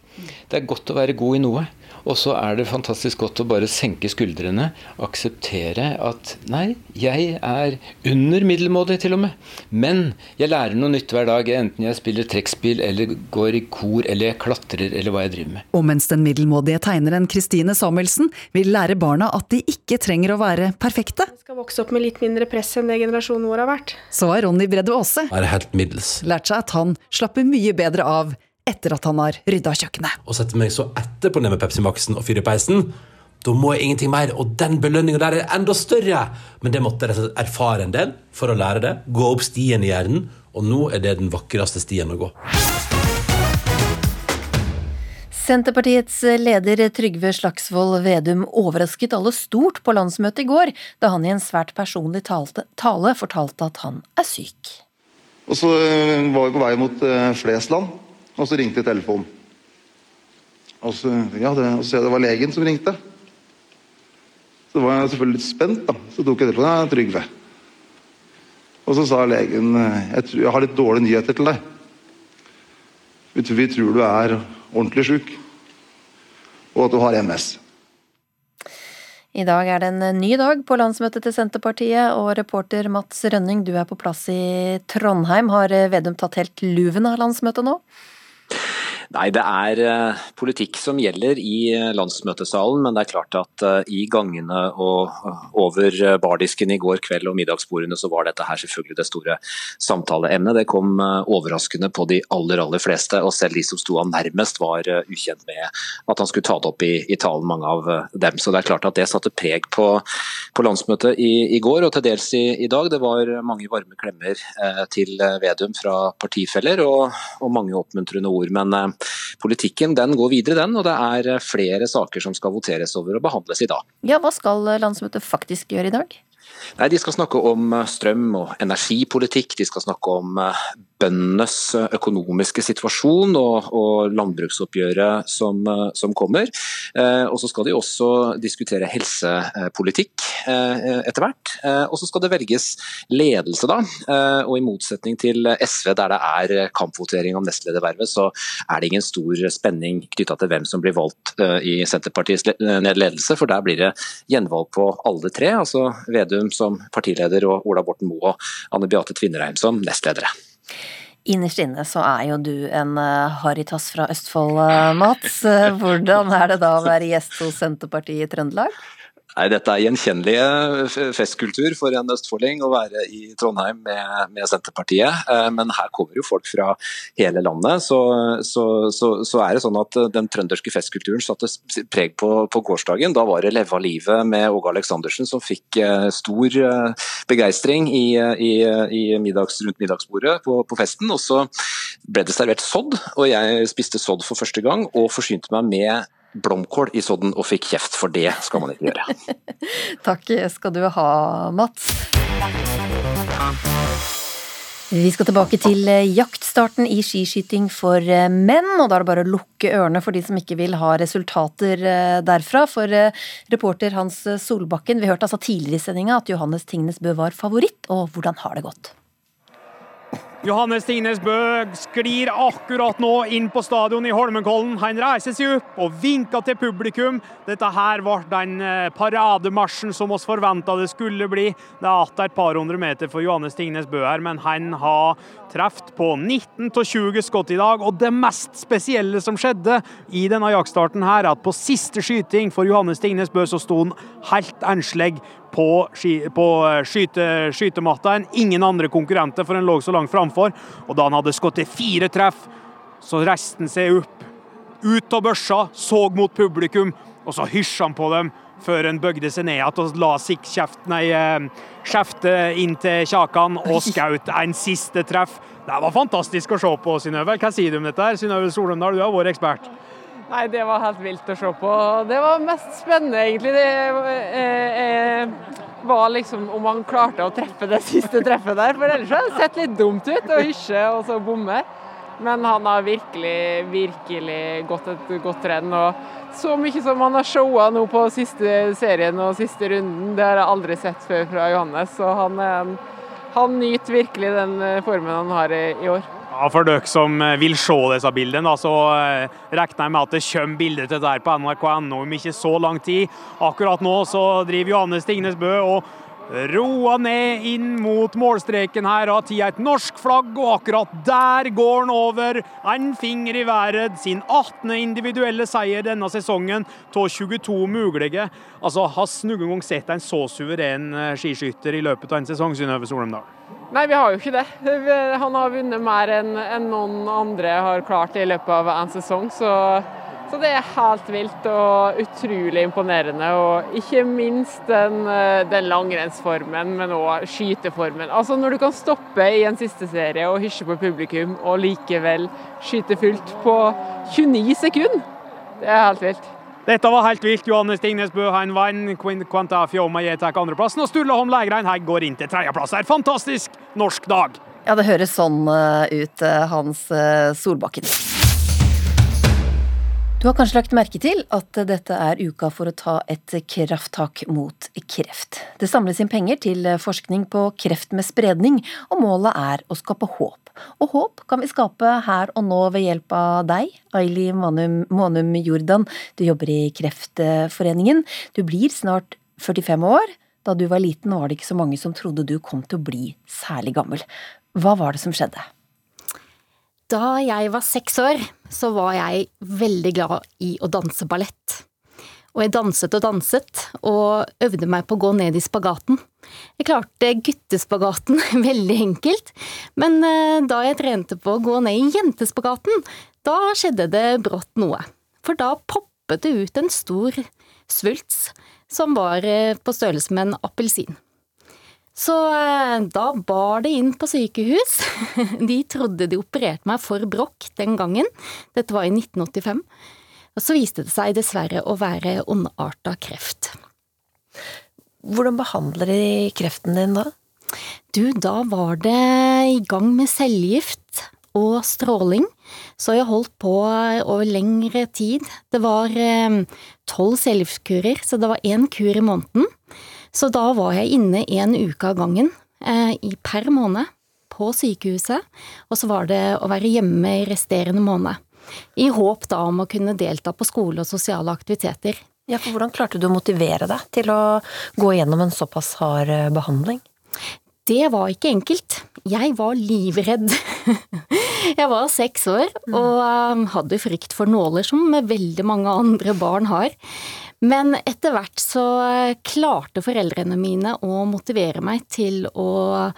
Det er godt å være god i noe. Og så er det fantastisk godt å bare senke skuldrene, akseptere at nei, jeg er under middelmådig til og med. Men jeg lærer noe nytt hver dag, enten jeg spiller trekkspill eller går i kor eller jeg klatrer eller hva jeg driver med. Og mens den middelmådige tegneren Kristine Samuelsen vil lære barna at de ikke trenger å være perfekte, Skal vokse opp med litt mindre press enn det generasjonen vår har vært. så har Ronny Bredde Aase Være helt middels. lært seg at han slapper mye bedre av etter at han har rydda kjøkkenet. Og setter meg så etterpå ned med Pepsi Max-en og fyrer peisen. Da må jeg ingenting mer, og den belønninga der er enda større! Men det måtte jeg erfare en del for å lære det. Gå opp stien i hjernen, og nå er det den vakreste stien å gå. Senterpartiets leder Trygve Slagsvold Vedum overrasket alle stort på landsmøtet i går, da han i en svært personlig tale fortalte at han er syk. Og så eh, var vi på vei mot eh, Flesland, og så ringte telefonen. Og så, ja, det, og så det var legen som ringte. Så var jeg selvfølgelig litt spent, da. Så tok jeg telefonen. Ja, Trygve. Og så sa legen eh, jeg, tror, jeg har litt dårlige nyheter til deg. Vi tror du er ordentlig sjuk, og at du har MS. I dag er det en ny dag på landsmøtet til Senterpartiet, og reporter Mats Rønning, du er på plass i Trondheim. Har Vedum tatt helt luven av landsmøtet nå? Nei, det er eh, politikk som gjelder i eh, landsmøtesalen, men det er klart at eh, i gangene og over bardisken i går kveld og middagsbordene, så var dette her selvfølgelig det store samtaleemnet. Det kom overraskende på de aller, aller fleste, og selv de som sto han nærmest var ukjent med at han skulle ta det opp i, i talen, mange av dem. Så det er klart at det satte preg på, på landsmøtet i, i går, og til dels i, i dag. Det var mange varme klemmer eh, til Vedum fra partifeller, og, og mange oppmuntrende ord. men eh, Politikken den går videre, den, og det er eh, flere saker som skal voteres over og behandles i dag. Ja, hva skal landsmøtet faktisk gjøre i dag? Nei, De skal snakke om eh, strøm og energipolitikk, de skal snakke om eh, bøndenes eh, økonomiske situasjon og, og landbruksoppgjøret som, eh, som kommer. Eh, og så skal de også diskutere helsepolitikk eh, etter hvert. Eh, og så skal det velges ledelse, da. Eh, og i motsetning til SV, der det er kampvotering om nestledervervet, så er det ingen stor spenning knytta til hvem som blir valgt eh, i Senterpartiets eh, ledelse, for der blir det gjenvalg på alle tre. Altså Vedum som partileder og Ola Borten Moe og Anne Beate Tvinnereim som nestledere. Innerst inne så er jo du en uh, Haritas fra Østfold, uh, Mats. Hvordan er det da å være gjest hos Senterpartiet i Trøndelag? Nei, Dette er gjenkjennelig festkultur for en østfolding å være i Trondheim med, med, Senterpartiet. Eh, men her kommer jo folk fra hele landet. Så, så, så, så, er det sånn at den trønderske festkulturen satte preg på, på gårsdagen. Da var det Leva livet' med Åge Aleksandersen som fikk eh, stor eh, begeistring i, i, i middags, rundt middagsbordet på, på, festen. Og så ble det servert sodd, og jeg spiste sodd for første gang og forsynte meg med blomkål i sodden og fikk kjeft, for det skal man ikke gjøre. Takk skal du ha, Mats. Vi skal tilbake til eh, jaktstarten i skiskyting for eh, menn, og da er det bare å lukke ørene for de som ikke vil ha resultater eh, derfra. For reporter Hans Solbakken, vi hørte altså tidligere i sendinga at Johannes Tingnes Bø var favoritt, og hvordan har det gått? Johannes Tingnes Bø sklir akkurat nå inn på stadion i Holmenkollen. Han reiser seg opp og vinker til publikum. Dette her ble den eh, parademarsjen som oss forventa det skulle bli. Det er igjen et par hundre meter for Johannes Tingnes Bø her, men han har truffet på 19 av 20 skudd i dag. Og det mest spesielle som skjedde i denne jaktstarten her, er at på siste skyting for Johannes Tingnes Bø så sto han helt enslig på, på eh, skyte, skytematta enn ingen andre konkurrenter, for han lå så langt framfor. Og da han hadde skutt fire treff, så reiste han seg opp, ut av børsa, så mot publikum, og så hysja han på dem før han bøgde seg ned igjen og la eh, skjeftet inn til kjakan og skjøt en siste treff. Det var fantastisk å se på, Synnøve. Hva sier du om dette? her? Synnøve Solumdal, du har vært ekspert. Nei, Det var helt vilt å se på. Det var mest spennende, egentlig. Det eh, eh, var liksom om han klarte å treffe det siste treffet der. For ellers hadde det sett litt dumt ut å hysje og så bomme. Men han har virkelig, virkelig gått et godt renn. Og så mye som han har showa nå på siste serien og siste runden, det har jeg aldri sett før fra Johannes. Så han, han nyter virkelig den formen han har i år. Ja, For dere som eh, vil se disse bildene, så eh, regner jeg med at det kommer bilder til der på nrk.no om ikke så lang tid. Akkurat nå så driver Johannes Tingnes Bø og roa ned inn mot målstreken her. Har tatt et norsk flagg, og akkurat der går han over. En finger i været. Sin 18. individuelle seier denne sesongen av 22 mulige. Altså, Har noen gang sett en så suveren eh, skiskytter i løpet av en sesong, Synnøve Solumdal? Nei, vi har jo ikke det. Han har vunnet mer enn noen andre har klart i løpet av en sesong. Så, så det er helt vilt og utrolig imponerende. Og ikke minst den, den langrennsformen, men òg skyteformen. Altså Når du kan stoppe i en siste serie og hysje på publikum, og likevel skyte fullt på 29 sekunder, det er helt vilt. Dette var helt vilt. Johannes Tingnes Bø han vant. Quanta Fjoma tar andreplassen. Og Sturla Holm Lægrein her går inn til tredjeplass. her. Fantastisk norsk dag! Ja, det høres sånn eh, ut, eh, Hans eh, Solbakken. Du har kanskje lagt merke til at dette er uka for å ta et krafttak mot kreft. Det samles inn penger til forskning på kreft med spredning, og målet er å skape håp. Og håp kan vi skape her og nå ved hjelp av deg, Aili Monum Jordan. Du jobber i Kreftforeningen. Du blir snart 45 år. Da du var liten var det ikke så mange som trodde du kom til å bli særlig gammel. Hva var det som skjedde? Da jeg var seks år, så var jeg veldig glad i å danse ballett. Og jeg danset og danset, og øvde meg på å gå ned i spagaten. Jeg klarte guttespagaten veldig enkelt, men eh, da jeg trente på å gå ned i jentespagaten, da skjedde det brått noe. For da poppet det ut en stor svulst som var eh, på størrelse med en appelsin. Så eh, da bar det inn på sykehus. De trodde de opererte meg for brokk den gangen. Dette var i 1985. Og så viste det seg dessverre å være ondarta kreft. Hvordan behandler de kreften din da? Du, da var det i gang med cellegift og stråling, så jeg holdt på over lengre tid. Det var eh, tolv cellegiftkurer, så det var én kur i måneden. Så da var jeg inne en uke av gangen eh, per måned på sykehuset, og så var det å være hjemme i resterende måned. I håp da om å kunne delta på skole og sosiale aktiviteter. Ja, for Hvordan klarte du å motivere deg til å gå gjennom en såpass hard eh, behandling? Det var ikke enkelt. Jeg var livredd Jeg var seks år og um, hadde frykt for nåler, som veldig mange andre barn har. Men etter hvert så klarte foreldrene mine å motivere meg til å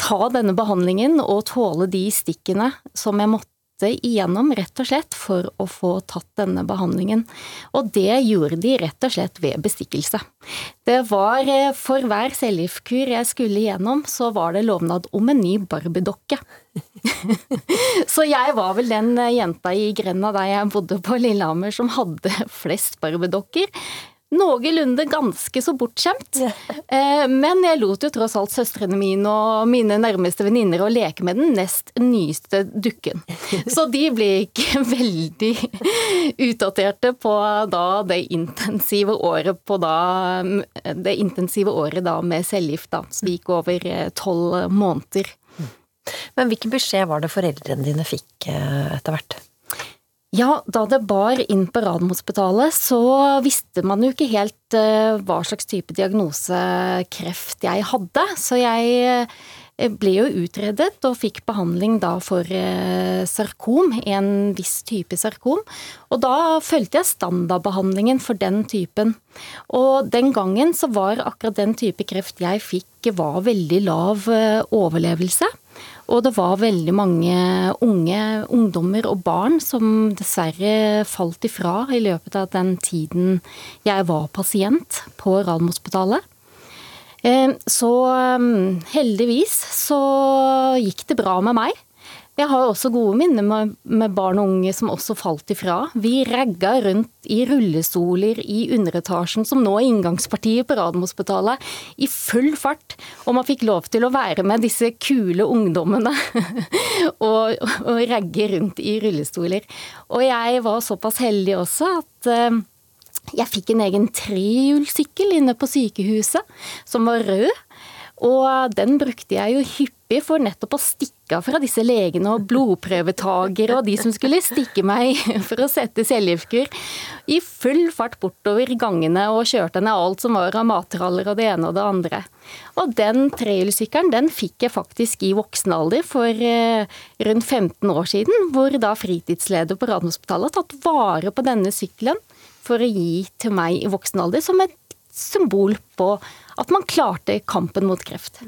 ta denne behandlingen og tåle de stikkene som jeg måtte igjennom, rett og slett, for å få tatt denne behandlingen. Og det gjorde de rett og slett ved bestikkelse. Det var eh, for hver cellegiftkur jeg skulle igjennom, så var det lovnad om en ny barbiedokke. så jeg var vel den jenta i grenda der jeg bodde på Lillehammer som hadde flest barbiedokker noenlunde ganske så bortskjemt. Eh, men jeg lot jo tross alt søstrene mine og mine nærmeste venninner å leke med den nest nyeste dukken. Så de ble ikke veldig utdaterte på da det intensive året på da Det intensive året da med cellegift, da. Som gikk over eh, tolv måneder. Men hvilken beskjed var det foreldrene dine fikk eh, etter hvert? Ja, da det bar inn på Radiumhospitalet, så visste man jo ikke helt uh, hva slags type diagnose kreft jeg hadde. Så jeg uh, ble jo utredet og fikk behandling da for uh, sarkom, en viss type sarkom. Og da fulgte jeg standardbehandlingen for den typen. Og den gangen så var akkurat den type kreft jeg fikk, var veldig lav overlevelse. Og det var veldig mange unge ungdommer og barn som dessverre falt ifra i løpet av den tiden jeg var pasient på Radiumhospitalet. Eh, så mm, heldigvis så gikk det bra med meg. Jeg har også gode minner med, med, barn og unge som også falt ifra. Vi ragga rundt i rullestoler i underetasjen, som nå er inngangspartiet på Radiumhospitalet, i full fart. Og man fikk lov til å være med disse kule ungdommene og, og ragge rundt i rullestoler. Og jeg var såpass heldig også at uh, jeg fikk en egen trehjulssykkel inne på sykehuset, som var rød. Og den brukte jeg jo hyppig for nettopp å stikke av fra disse legene og blodprøvetagere og de som skulle stikke meg for å sette cellegiftkur, i full fart bortover gangene og kjørte ned alt som var av mattraller og det ene og det andre. Og den trehjulssykkelen den fikk jeg faktisk i voksen alder for eh, rundt 15 år siden, hvor da fritidsleder på Radiumhospitalet har tatt vare på denne sykkelen for å gi til meg i voksen alder som et symbol på at man klarte kampen mot kreft.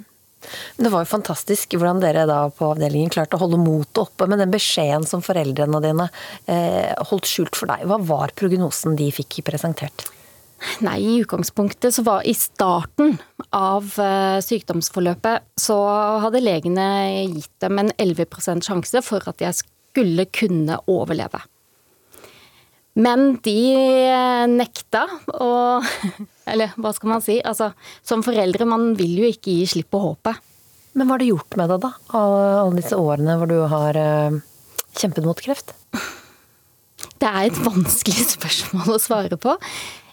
Det var jo fantastisk hvordan dere da på avdelingen klarte å holde motet oppe med den beskjeden som foreldrene dine eh, holdt skjult for deg. Hva var prognosen de fikk presentert? Nei, i utgangspunktet så var i starten av eh, sykdomsforløpet så hadde legene gitt dem en 11% sjanse for at jeg skulle kunne overleve. Men de eh, nekta, og Eller hva skal man si? Altså, som foreldre, man vil jo ikke gi slipp på håpet. Men hva har det gjort med deg, da? Alle disse årene hvor du har uh, kjempet mot kreft? Det er et vanskelig spørsmål å svare på.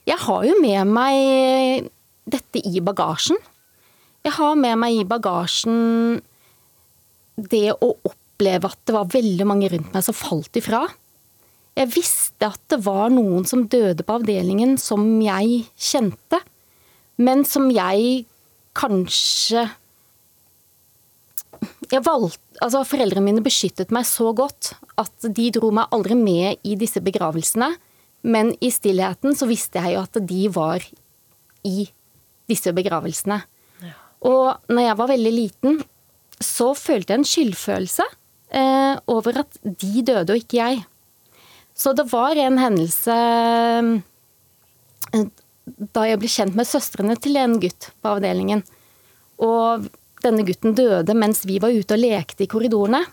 Jeg har jo med meg dette i bagasjen. Jeg har med meg i bagasjen det å oppleve at det var veldig mange rundt meg som falt ifra. Jeg visste at det var noen som døde på avdelingen som jeg kjente, men som jeg kanskje jeg valgte, altså Foreldrene mine beskyttet meg så godt at de dro meg aldri med i disse begravelsene. Men i stillheten så visste jeg jo at de var i disse begravelsene. Ja. Og når jeg var veldig liten, så følte jeg en skyldfølelse eh, over at de døde og ikke jeg. Så det var en hendelse eh, da jeg ble kjent med søstrene til en gutt på avdelingen. Og denne gutten døde mens vi var ute og lekte i korridorene.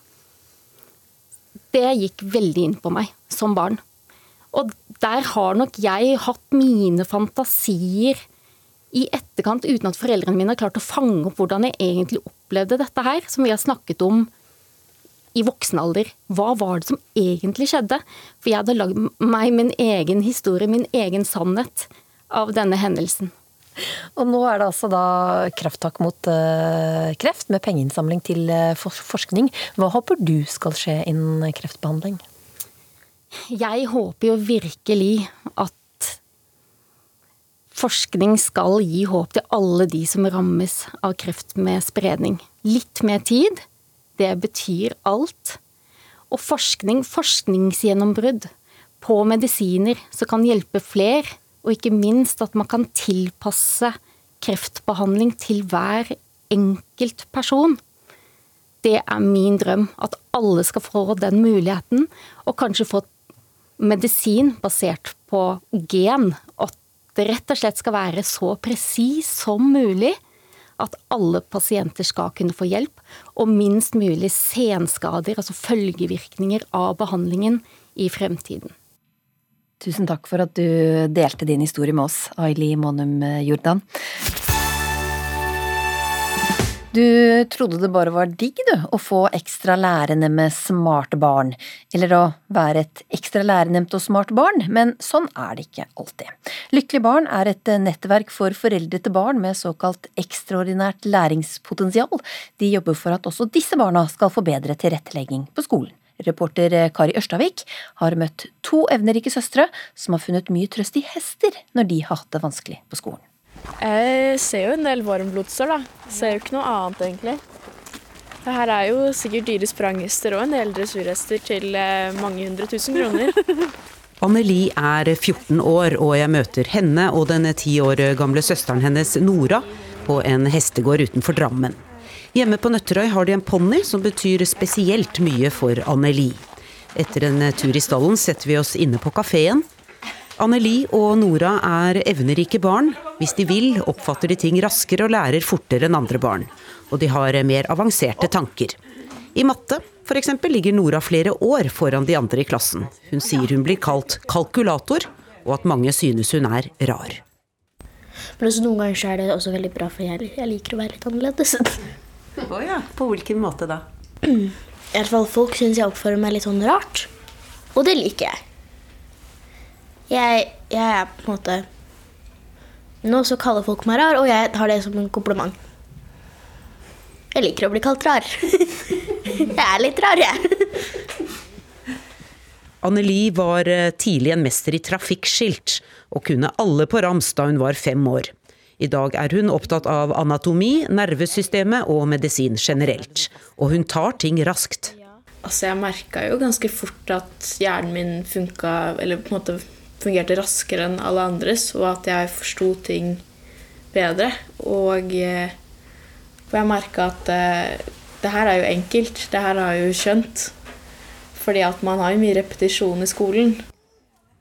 Det gikk veldig inn på meg som barn. Og der har nok jeg hatt mine fantasier i etterkant uten at foreldrene mine har klart å fange opp hvordan jeg egentlig opplevde dette her, som vi har snakket om i voksen alder. Hva var det som egentlig skjedde? For jeg hadde lagd meg min egen historie, min egen sannhet av denne hendelsen. Og nå er det altså da krafttak mot uh, kreft, med pengeinnsamling til uh, forskning. Hva håper du skal skje innen kreftbehandling? Jeg håper jo virkelig at forskning skal gi håp til alle de som rammes av kreft med spredning. Litt mer tid, det betyr alt. Og forskning, forskningsgjennombrudd på medisiner som kan hjelpe fler, og ikke minst at man kan tilpasse kreftbehandling til hver enkelt person. Det er min drøm, at alle skal få den muligheten, og kanskje få medisin basert på gen. At det rett og slett skal være så presis som mulig. At alle pasienter skal kunne få hjelp, og minst mulig senskader, altså følgevirkninger av behandlingen i fremtiden. Tusen takk for at du delte din historie med oss, Aili Monum Jordan. Du trodde det bare var digg, du, å få ekstra lærende med smarte barn, eller å være et ekstra lærenemt og smart barn, men sånn er det ikke alltid. Lykkelig barn er et nettverk for foreldre til barn med såkalt ekstraordinært læringspotensial. De jobber for at også disse barna skal få bedre tilrettelegging på skolen. Reporter Kari Ørstavik har møtt to evnerike søstre som har funnet mye trøst i hester når de har hatt det vanskelig på skolen. Jeg ser jo en del varmblodser, da. Ser jo ikke noe annet, egentlig. Det her er jo sikkert dyre spranghester og en del dressurhester til eh, mange hundre tusen kroner. Anneli er 14 år, og jeg møter henne og den ti år gamle søsteren hennes Nora på en hestegård utenfor Drammen. Hjemme på Nøtterøy har de en ponni som betyr spesielt mye for Anneli. Etter en tur i stallen setter vi oss inne på kafeen Anneli og Nora er evnerike barn. Hvis de vil, oppfatter de ting raskere og lærer fortere enn andre barn. Og de har mer avanserte tanker. I matte f.eks. ligger Nora flere år foran de andre i klassen. Hun sier hun blir kalt kalkulator, og at mange synes hun er rar. Men også noen ganger er det også veldig bra, for jeg, jeg liker å være litt annerledes. Oh ja, På hvilken måte da? I hvert fall folk syns jeg oppfører meg litt sånn rart. Og det liker jeg. Jeg, jeg er på en måte Nå så kaller folk meg rar, og jeg tar det som en kompliment. Jeg liker å bli kalt rar. jeg er litt rar, jeg. Anneli var eh, tidlig en mester i trafikkskilt, og kunne alle på rams da hun var fem år. I dag er hun opptatt av anatomi, nervesystemet og medisin generelt. Og hun tar ting raskt. Altså, jeg merka jo ganske fort at hjernen min funka, eller på en måte fungerte raskere enn alle andres, og at jeg forsto ting bedre. Og, eh, og jeg merka at uh, det her er jo enkelt. Det her har jeg jo skjønt. Fordi at man har jo mye repetisjon i skolen.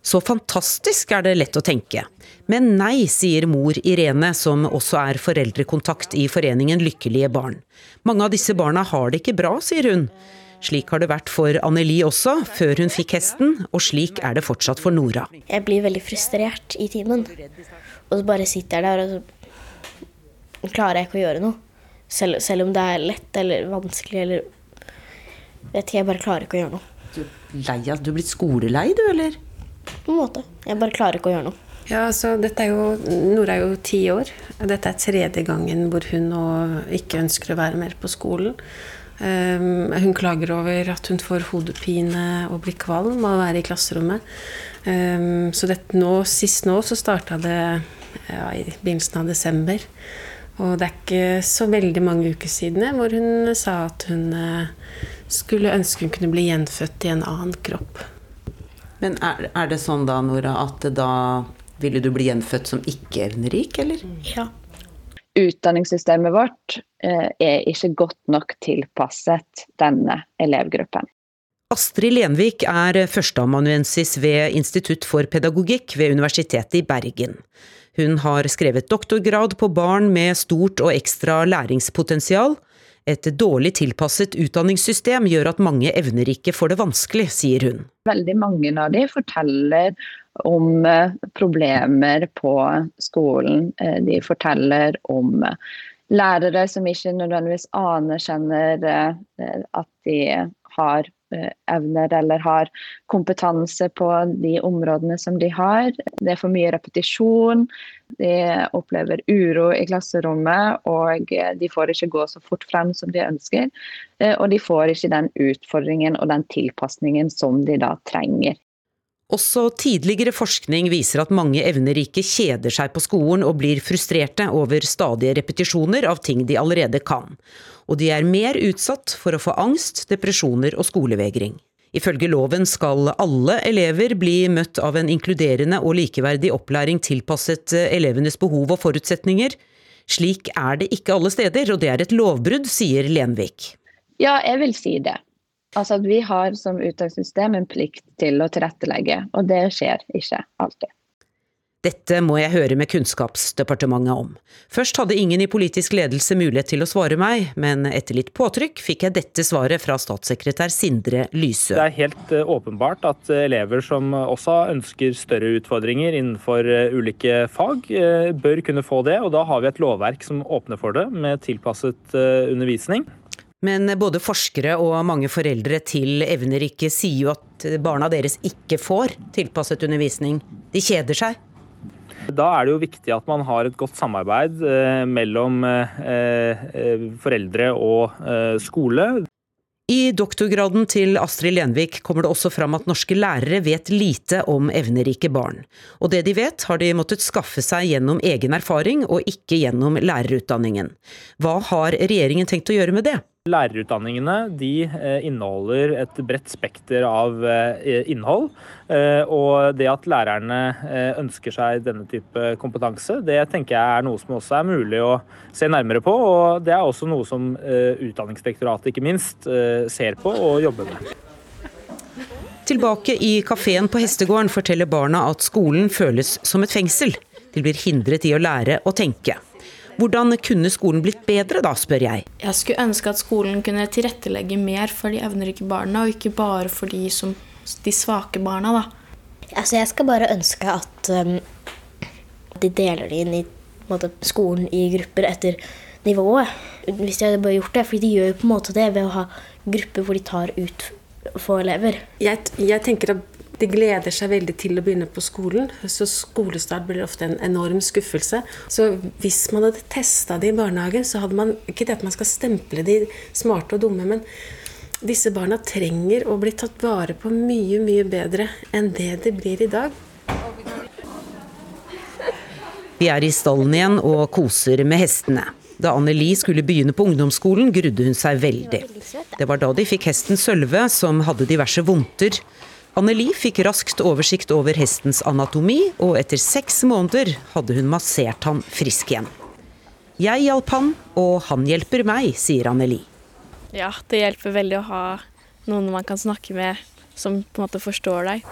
Så fantastisk er det lett å tenke. Men nei, sier mor Irene, som også er foreldrekontakt i foreningen Lykkelige barn. Mange av disse barna har det ikke bra, sier hun. Slik har det vært for Anneli også, før hun fikk hesten, og slik er det fortsatt for Nora. Jeg blir veldig frustrert i timen. Og så bare sitter jeg der, og så klarer jeg ikke å gjøre noe. Selv, selv om det er lett eller vanskelig eller Vet ikke, jeg bare klarer ikke å gjøre noe. Du er lei Du er blitt skolelei, du, eller? På en måte. Jeg bare klarer ikke å gjøre noe. Ja, altså, dette er jo, Nora er jo ti år. Dette er tredje gangen hvor hun nå ikke ønsker å være mer på skolen. Um, hun klager over at hun får hodepine og blir kvalm av å være i klasserommet. Um, så nå, sist nå så starta det ja, i begynnelsen av desember. Og det er ikke så veldig mange uker siden hvor hun sa at hun uh, skulle ønske hun kunne bli gjenfødt i en annen kropp. Men er, er det sånn da, Nora, at da ville du bli gjenfødt som ikke-evnerik, eller? Ja. Utdanningssystemet vårt eh, er ikke godt nok tilpasset denne elevgruppen. Astrid Lenvik er førsteamanuensis ved Institutt for pedagogikk ved Universitetet i Bergen. Hun har skrevet doktorgrad på barn med stort og ekstra læringspotensial. Et dårlig tilpasset utdanningssystem gjør at mange evner ikke får det vanskelig, sier hun. Veldig mange av de forteller om eh, problemer på skolen. Eh, de forteller om eh, lærere som ikke nødvendigvis anerkjenner at de har evner eller har kompetanse på de områdene som de har. Det er for mye repetisjon. De opplever uro i klasserommet, og de får ikke gå så fort frem som de ønsker. Og de får ikke den utfordringen og den tilpasningen som de da trenger. Også tidligere forskning viser at mange evnerike kjeder seg på skolen og blir frustrerte over stadige repetisjoner av ting de allerede kan. Og de er mer utsatt for å få angst, depresjoner og skolevegring. Ifølge loven skal alle elever bli møtt av en inkluderende og likeverdig opplæring tilpasset eh, elevenes behov og forutsetninger. Slik er det ikke alle steder, og det er et lovbrudd, sier Lenvik. Ja, jeg vil si det. Altså at Vi har som uttakssystem en plikt til å tilrettelegge, og det skjer ikke alltid. Dette må jeg høre med Kunnskapsdepartementet om. Først hadde ingen i politisk ledelse mulighet til å svare meg, men etter litt påtrykk fikk jeg dette svaret fra statssekretær Sindre Lysø. Det er helt eh, åpenbart at eh, elever som også ønsker større utfordringer innenfor eh, ulike fag, bør kunne få det. Og da har vi et lovverk som åpner for det, med tilpasset undervisning. Men både forskere og mange foreldre til evnerike sier jo at barna deres ikke får tilpasset undervisning. De kjeder seg. Da er det jo viktig at man har et godt samarbeid eh, mellom eh, eh, foreldre og skole. I doktorgraden til Astrid Lenvik kommer det også fram at norske lærere vet lite om evnerike barn. Og det de vet, har de måttet skaffe seg gjennom egen erfaring, og ikke gjennom lærerutdanningen. Hva har regjeringen tenkt å gjøre med det? Lærerutdanningene de eh, inneholder et bredt spekter av eh, innhold. Eh, og det at lærerne ønsker seg denne type kompetanse, det tenker jeg er noe som også er mulig å se nærmere på. Og det er også noe som Utdanningsdirektoratet ikke minst ser på og jobber med. Tilbake i kafeen på Hestegården forteller barna at skolen føles som et fengsel. De blir hindret i å lære å tenke. Hvordan kunne skolen blitt bedre da, spør jeg. Jeg skulle ønske at skolen kunne tilrettelegge mer for de evnerike barna, og ikke bare for de, som, de svake barna. da. Altså, jeg skal bare ønske at um, de deler det inn i måte, skolen i grupper etter nivået. Hvis de hadde bare gjort det, for de gjør jo på en måte det ved å ha grupper hvor de tar ut få elever. Jeg, jeg tenker at de gleder seg veldig til å begynne på skolen, så skolestart blir ofte en enorm skuffelse. Så hvis man hadde testa det i barnehagen, så hadde man Ikke det at man skal stemple de smarte og dumme, men disse barna trenger å bli tatt vare på mye, mye bedre enn det det blir i dag. Vi er i stallen igjen og koser med hestene. Da Anneli skulle begynne på ungdomsskolen, grudde hun seg veldig. Det var da de fikk hesten Sølve, som hadde diverse vondter. Anneli fikk raskt oversikt over hestens anatomi, og etter seks måneder hadde hun massert han frisk igjen. Jeg hjalp han, og han hjelper meg, sier Anneli. Ja, det hjelper veldig å ha noen man kan snakke med som på en måte forstår deg.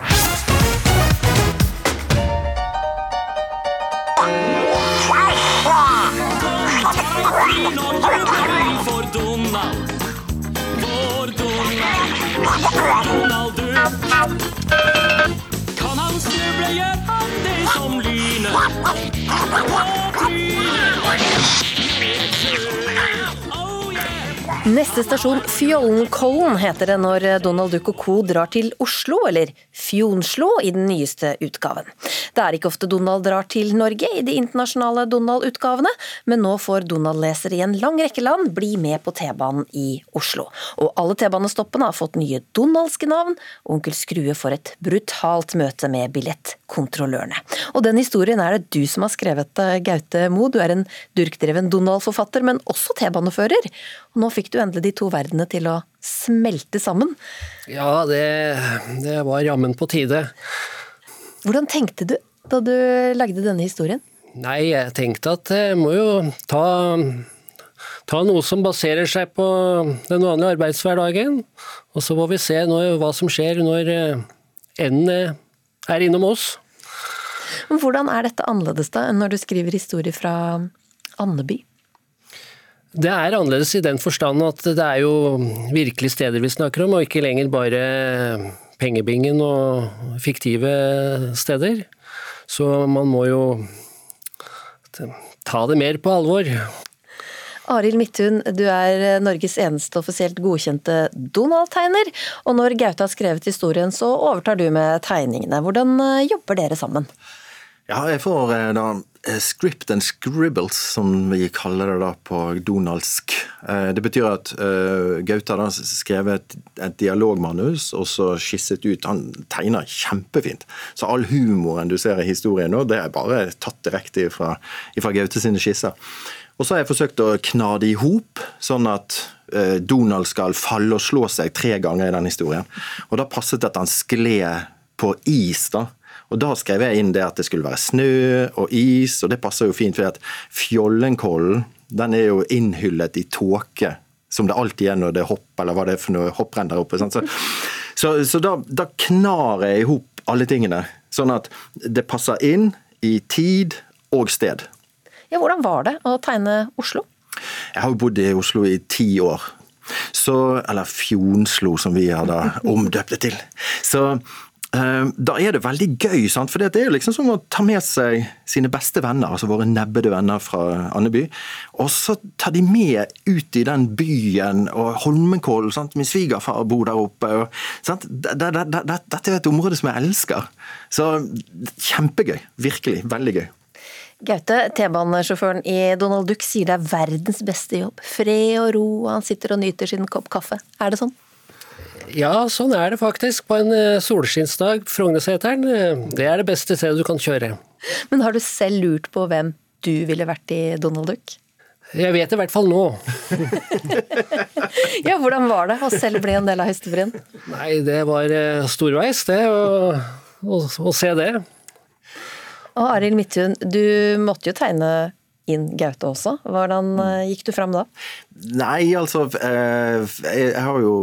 For Donald, for Donald, Donald kan han snuble, gjør han det som lynet på trynet. Neste stasjon Fjollenkollen heter det når Donald Duck og co. drar til Oslo, eller Fjonslo i den nyeste utgaven. Det er ikke ofte Donald drar til Norge i de internasjonale Donald-utgavene, men nå får Donald-lesere i en lang rekke land bli med på T-banen i Oslo. Og alle T-banestoppene har fått nye donaldske navn, og Onkel Skrue får et brutalt møte med billettkontrollørene. Og den historien er det du som har skrevet, Gaute Mo. Du er en durkdreven Donald-forfatter, men også T-banefører. Og nå fikk du endelig de to verdenene til å smelte sammen. Ja, det, det var jammen på tide. Hvordan tenkte du da du lagde denne historien? Nei, jeg tenkte at jeg må jo ta, ta noe som baserer seg på den vanlige arbeidshverdagen. Og så får vi se når, hva som skjer når enden er innom oss. Hvordan er dette annerledes da enn når du skriver historier fra Andeby? Det er annerledes i den forstand at det er jo virkelig steder vi snakker om, og ikke lenger bare pengebingen og fiktive steder. Så man må jo ta det mer på alvor. Arild Midthun, du er Norges eneste offisielt godkjente Donald-tegner. Og når Gaute har skrevet historien, så overtar du med tegningene. Hvordan jobber dere sammen? Ja, jeg får eh, da script and scribbles, som vi kaller det da på donaldsk. Eh, Det betyr at eh, Gaute har skrevet et, dialogmanus og så skisset ut Han tegner kjempefint. Så all humoren du ser i historien nå, det er bare tatt direkte fra, Gaute sine skisser. Og så har jeg forsøkt å kna det i hop, sånn at eh, Donald skal falle og slå seg tre ganger i den historien. Og da passet det at han skled på is, da. Og da skrev jeg inn det at det skulle være snø og is, og det passer jo fint, for at Fjollenkollen den er jo innhyllet i tåke, som det alltid er når det er hopp, eller hva det er for noe hopprenn der oppe. sant? Så, så, så da, da knar jeg i hop alle tingene, sånn at det passer inn i tid og sted. Ja, hvordan var det å tegne Oslo? Jeg har jo bodd i Oslo i ti år. Så, eller Fjonslo, som vi har da omdøpt det til. Så da er det veldig gøy, sant? for det er jo liksom som å ta med seg sine beste venner, altså våre nebbede venner fra Andeby, og så ta de med ut i den byen, og Holmenkollen, min svigerfar bor der oppe. Og, Dette er et område som jeg elsker. Så kjempegøy. Virkelig. Veldig gøy. Gaute, T-banesjåføren i Donald Duck sier det er verdens beste jobb. Fred og ro, han sitter og nyter sin kopp kaffe. Er det sånn? Ja, sånn er det faktisk på en eh, solskinnsdag. Frognerseteren, eh, det er det beste stedet du kan kjøre. Men har du selv lurt på hvem du ville vært i Donald Duck? Jeg vet det i hvert fall nå. Ja, hvordan var det å selv bli en del av hestebrien? Nei, det var eh, storveis, det, å, å, å se det. Og Arild Midthun, du måtte jo tegne inn Gaute også. Hvordan gikk du fram da? Nei, altså eh, Jeg har jo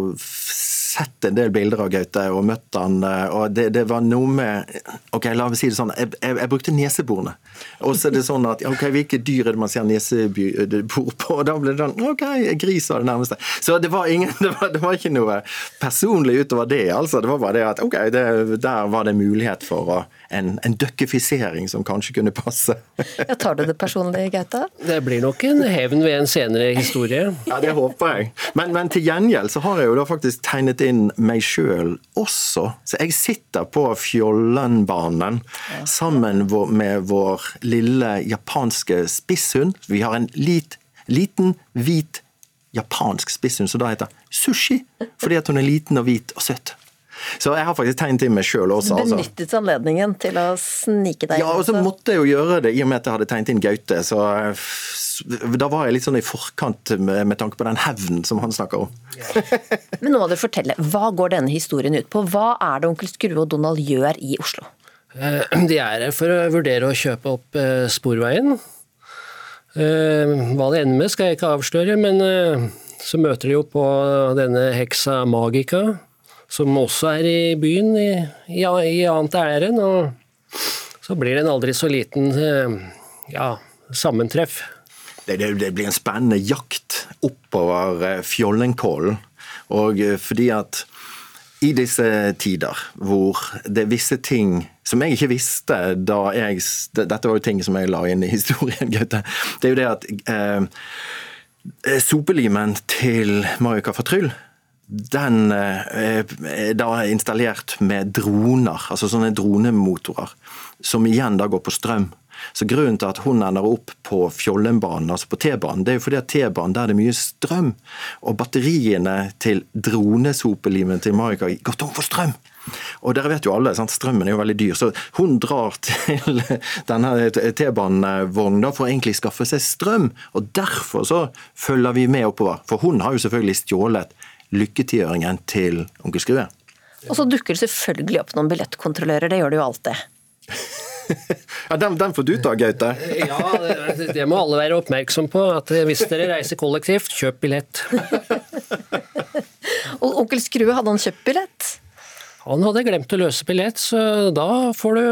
sett en del bilder av Gaute og møtt han, eh, og det, det var noe med Ok, la meg si det sånn. Jeg, jeg, jeg brukte neseborene. Og så er det sånn at ok, hvilke dyr er det man ser nesebor på? Og da ble det sånn Ok, gris var det nærmeste. Så det var, ingen, det var, det var ikke noe personlig utover det. altså. Det var bare det at ok, der var det mulighet for å, en, en døkkefisering som kanskje kunne passe. Ja, tar du det personlig, Gaute? Det blir nok en hevn ved en senere historie. Ja, det håper jeg. Men, men til gjengjeld så har jeg jo da faktisk tegnet inn meg sjøl også. Så jeg sitter på Fjollenbanen sammen med vår lille japanske spisshund. Vi har en lit, liten, hvit japansk spisshund som da heter Sushi, fordi at hun er liten og hvit og søt. Så jeg har faktisk tegnet inn meg sjøl også. altså. Benyttet anledningen til å snike deg inn? Ja, og så måtte jeg jo gjøre det i og med at jeg hadde tegnet inn Gaute. Så da var jeg litt sånn i forkant med, med tanke på den hevnen som han snakker om. Men nå må du fortelle, hva går denne historien ut på? Hva er det onkel Skrue og Donald gjør i Oslo? Eh, De er her for å vurdere å kjøpe opp eh, Sporveien. Eh, Hva det ender med skal jeg ikke avsløre, men så møter de jo på denne heksa Magica, som også er i byen i, i, i annet ærend. Og så blir det en aldri så liten eh, ja, sammentreff. Det, det, det blir en spennende jakt oppover eh, Fjollenkollen. Og eh, fordi at i disse tider hvor det er visse ting som jeg ikke visste da jeg Dette var jo ting som jeg la inn i historien, Gaute. Det er jo det at eh, sopelimen til Marika fra Tryll den eh, er da installert med droner, altså sånne dronemotorer, som igjen da går på strøm. Så Grunnen til at hun ender opp på Fjollenbanen, altså på T-banen, det er jo fordi at T-banen der er det mye strøm. Og batteriene til dronesopelimen til Marika går tom for strøm. Og dere vet jo alle, sant? strømmen er jo veldig dyr, så hun drar til denne T-banevogna for å egentlig skaffe seg strøm. Og derfor så følger vi med oppover. For hun har jo selvfølgelig stjålet lykketiøringen til onkel Skrue. Og så dukker det selvfølgelig opp noen billettkontrollører, det gjør det jo alltid. Ja, den, den får du ta, Gaute. Ja, det, det må alle være oppmerksom på. at Hvis dere reiser kollektivt, kjøp billett. Og onkel Skrue, hadde han kjøpt billett? Han hadde glemt å løse billett, så da får du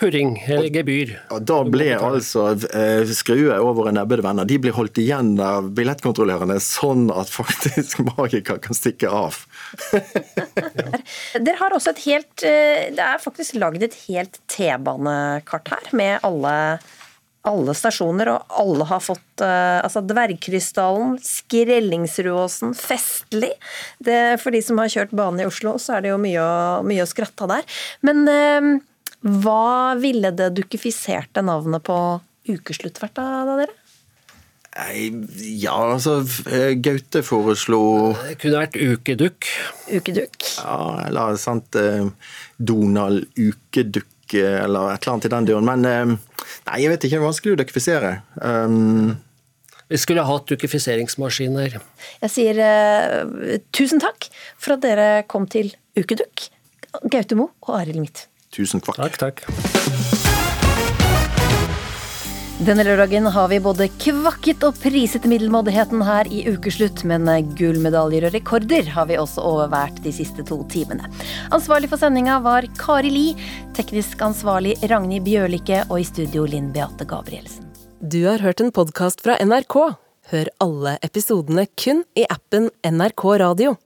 purring, eller gebyr. Og da ble altså eh, Skrue og våre nebbede venner de blir holdt igjen av billettkontrollørene, sånn at faktisk Magiker kan stikke av. Dere har også et helt eh, Det er faktisk lagd et helt T-banekart her, med alle, alle stasjoner, og alle har fått eh, altså Dvergkrystallen, Skrellingsrudåsen, Festlig. Det, for de som har kjørt bane i Oslo, så er det jo mye å, mye å skratte av der. Men eh, Hva ville det dukifiserte navnet på ukeslutt vært da, da dere? Nei, Ja, altså eh, Gaute foreslo Det kunne vært ukedukk. Ukedukk. Ja, eller sant eh, Donald ukedukk, eller et eller annet i den duren. Men eh, nei, jeg vet ikke. Det er vanskelig å dukkifisere. Um, Vi skulle hatt dukifiseringsmaskiner. Jeg sier uh, tusen takk for at dere kom til Ukedukk. Gaute Mo og Arild Midt. Tusen kvakk. Takk, takk. Denne lørdagen har vi både kvakket og priset middelmådigheten her i Ukeslutt, men gullmedaljer og rekorder har vi også overvært de siste to timene. Ansvarlig for sendinga var Kari Li, teknisk ansvarlig Ragnhild Bjørlikke og i studio Linn Beate Gabrielsen. Du har hørt en podkast fra NRK. Hør alle episodene kun i appen NRK Radio.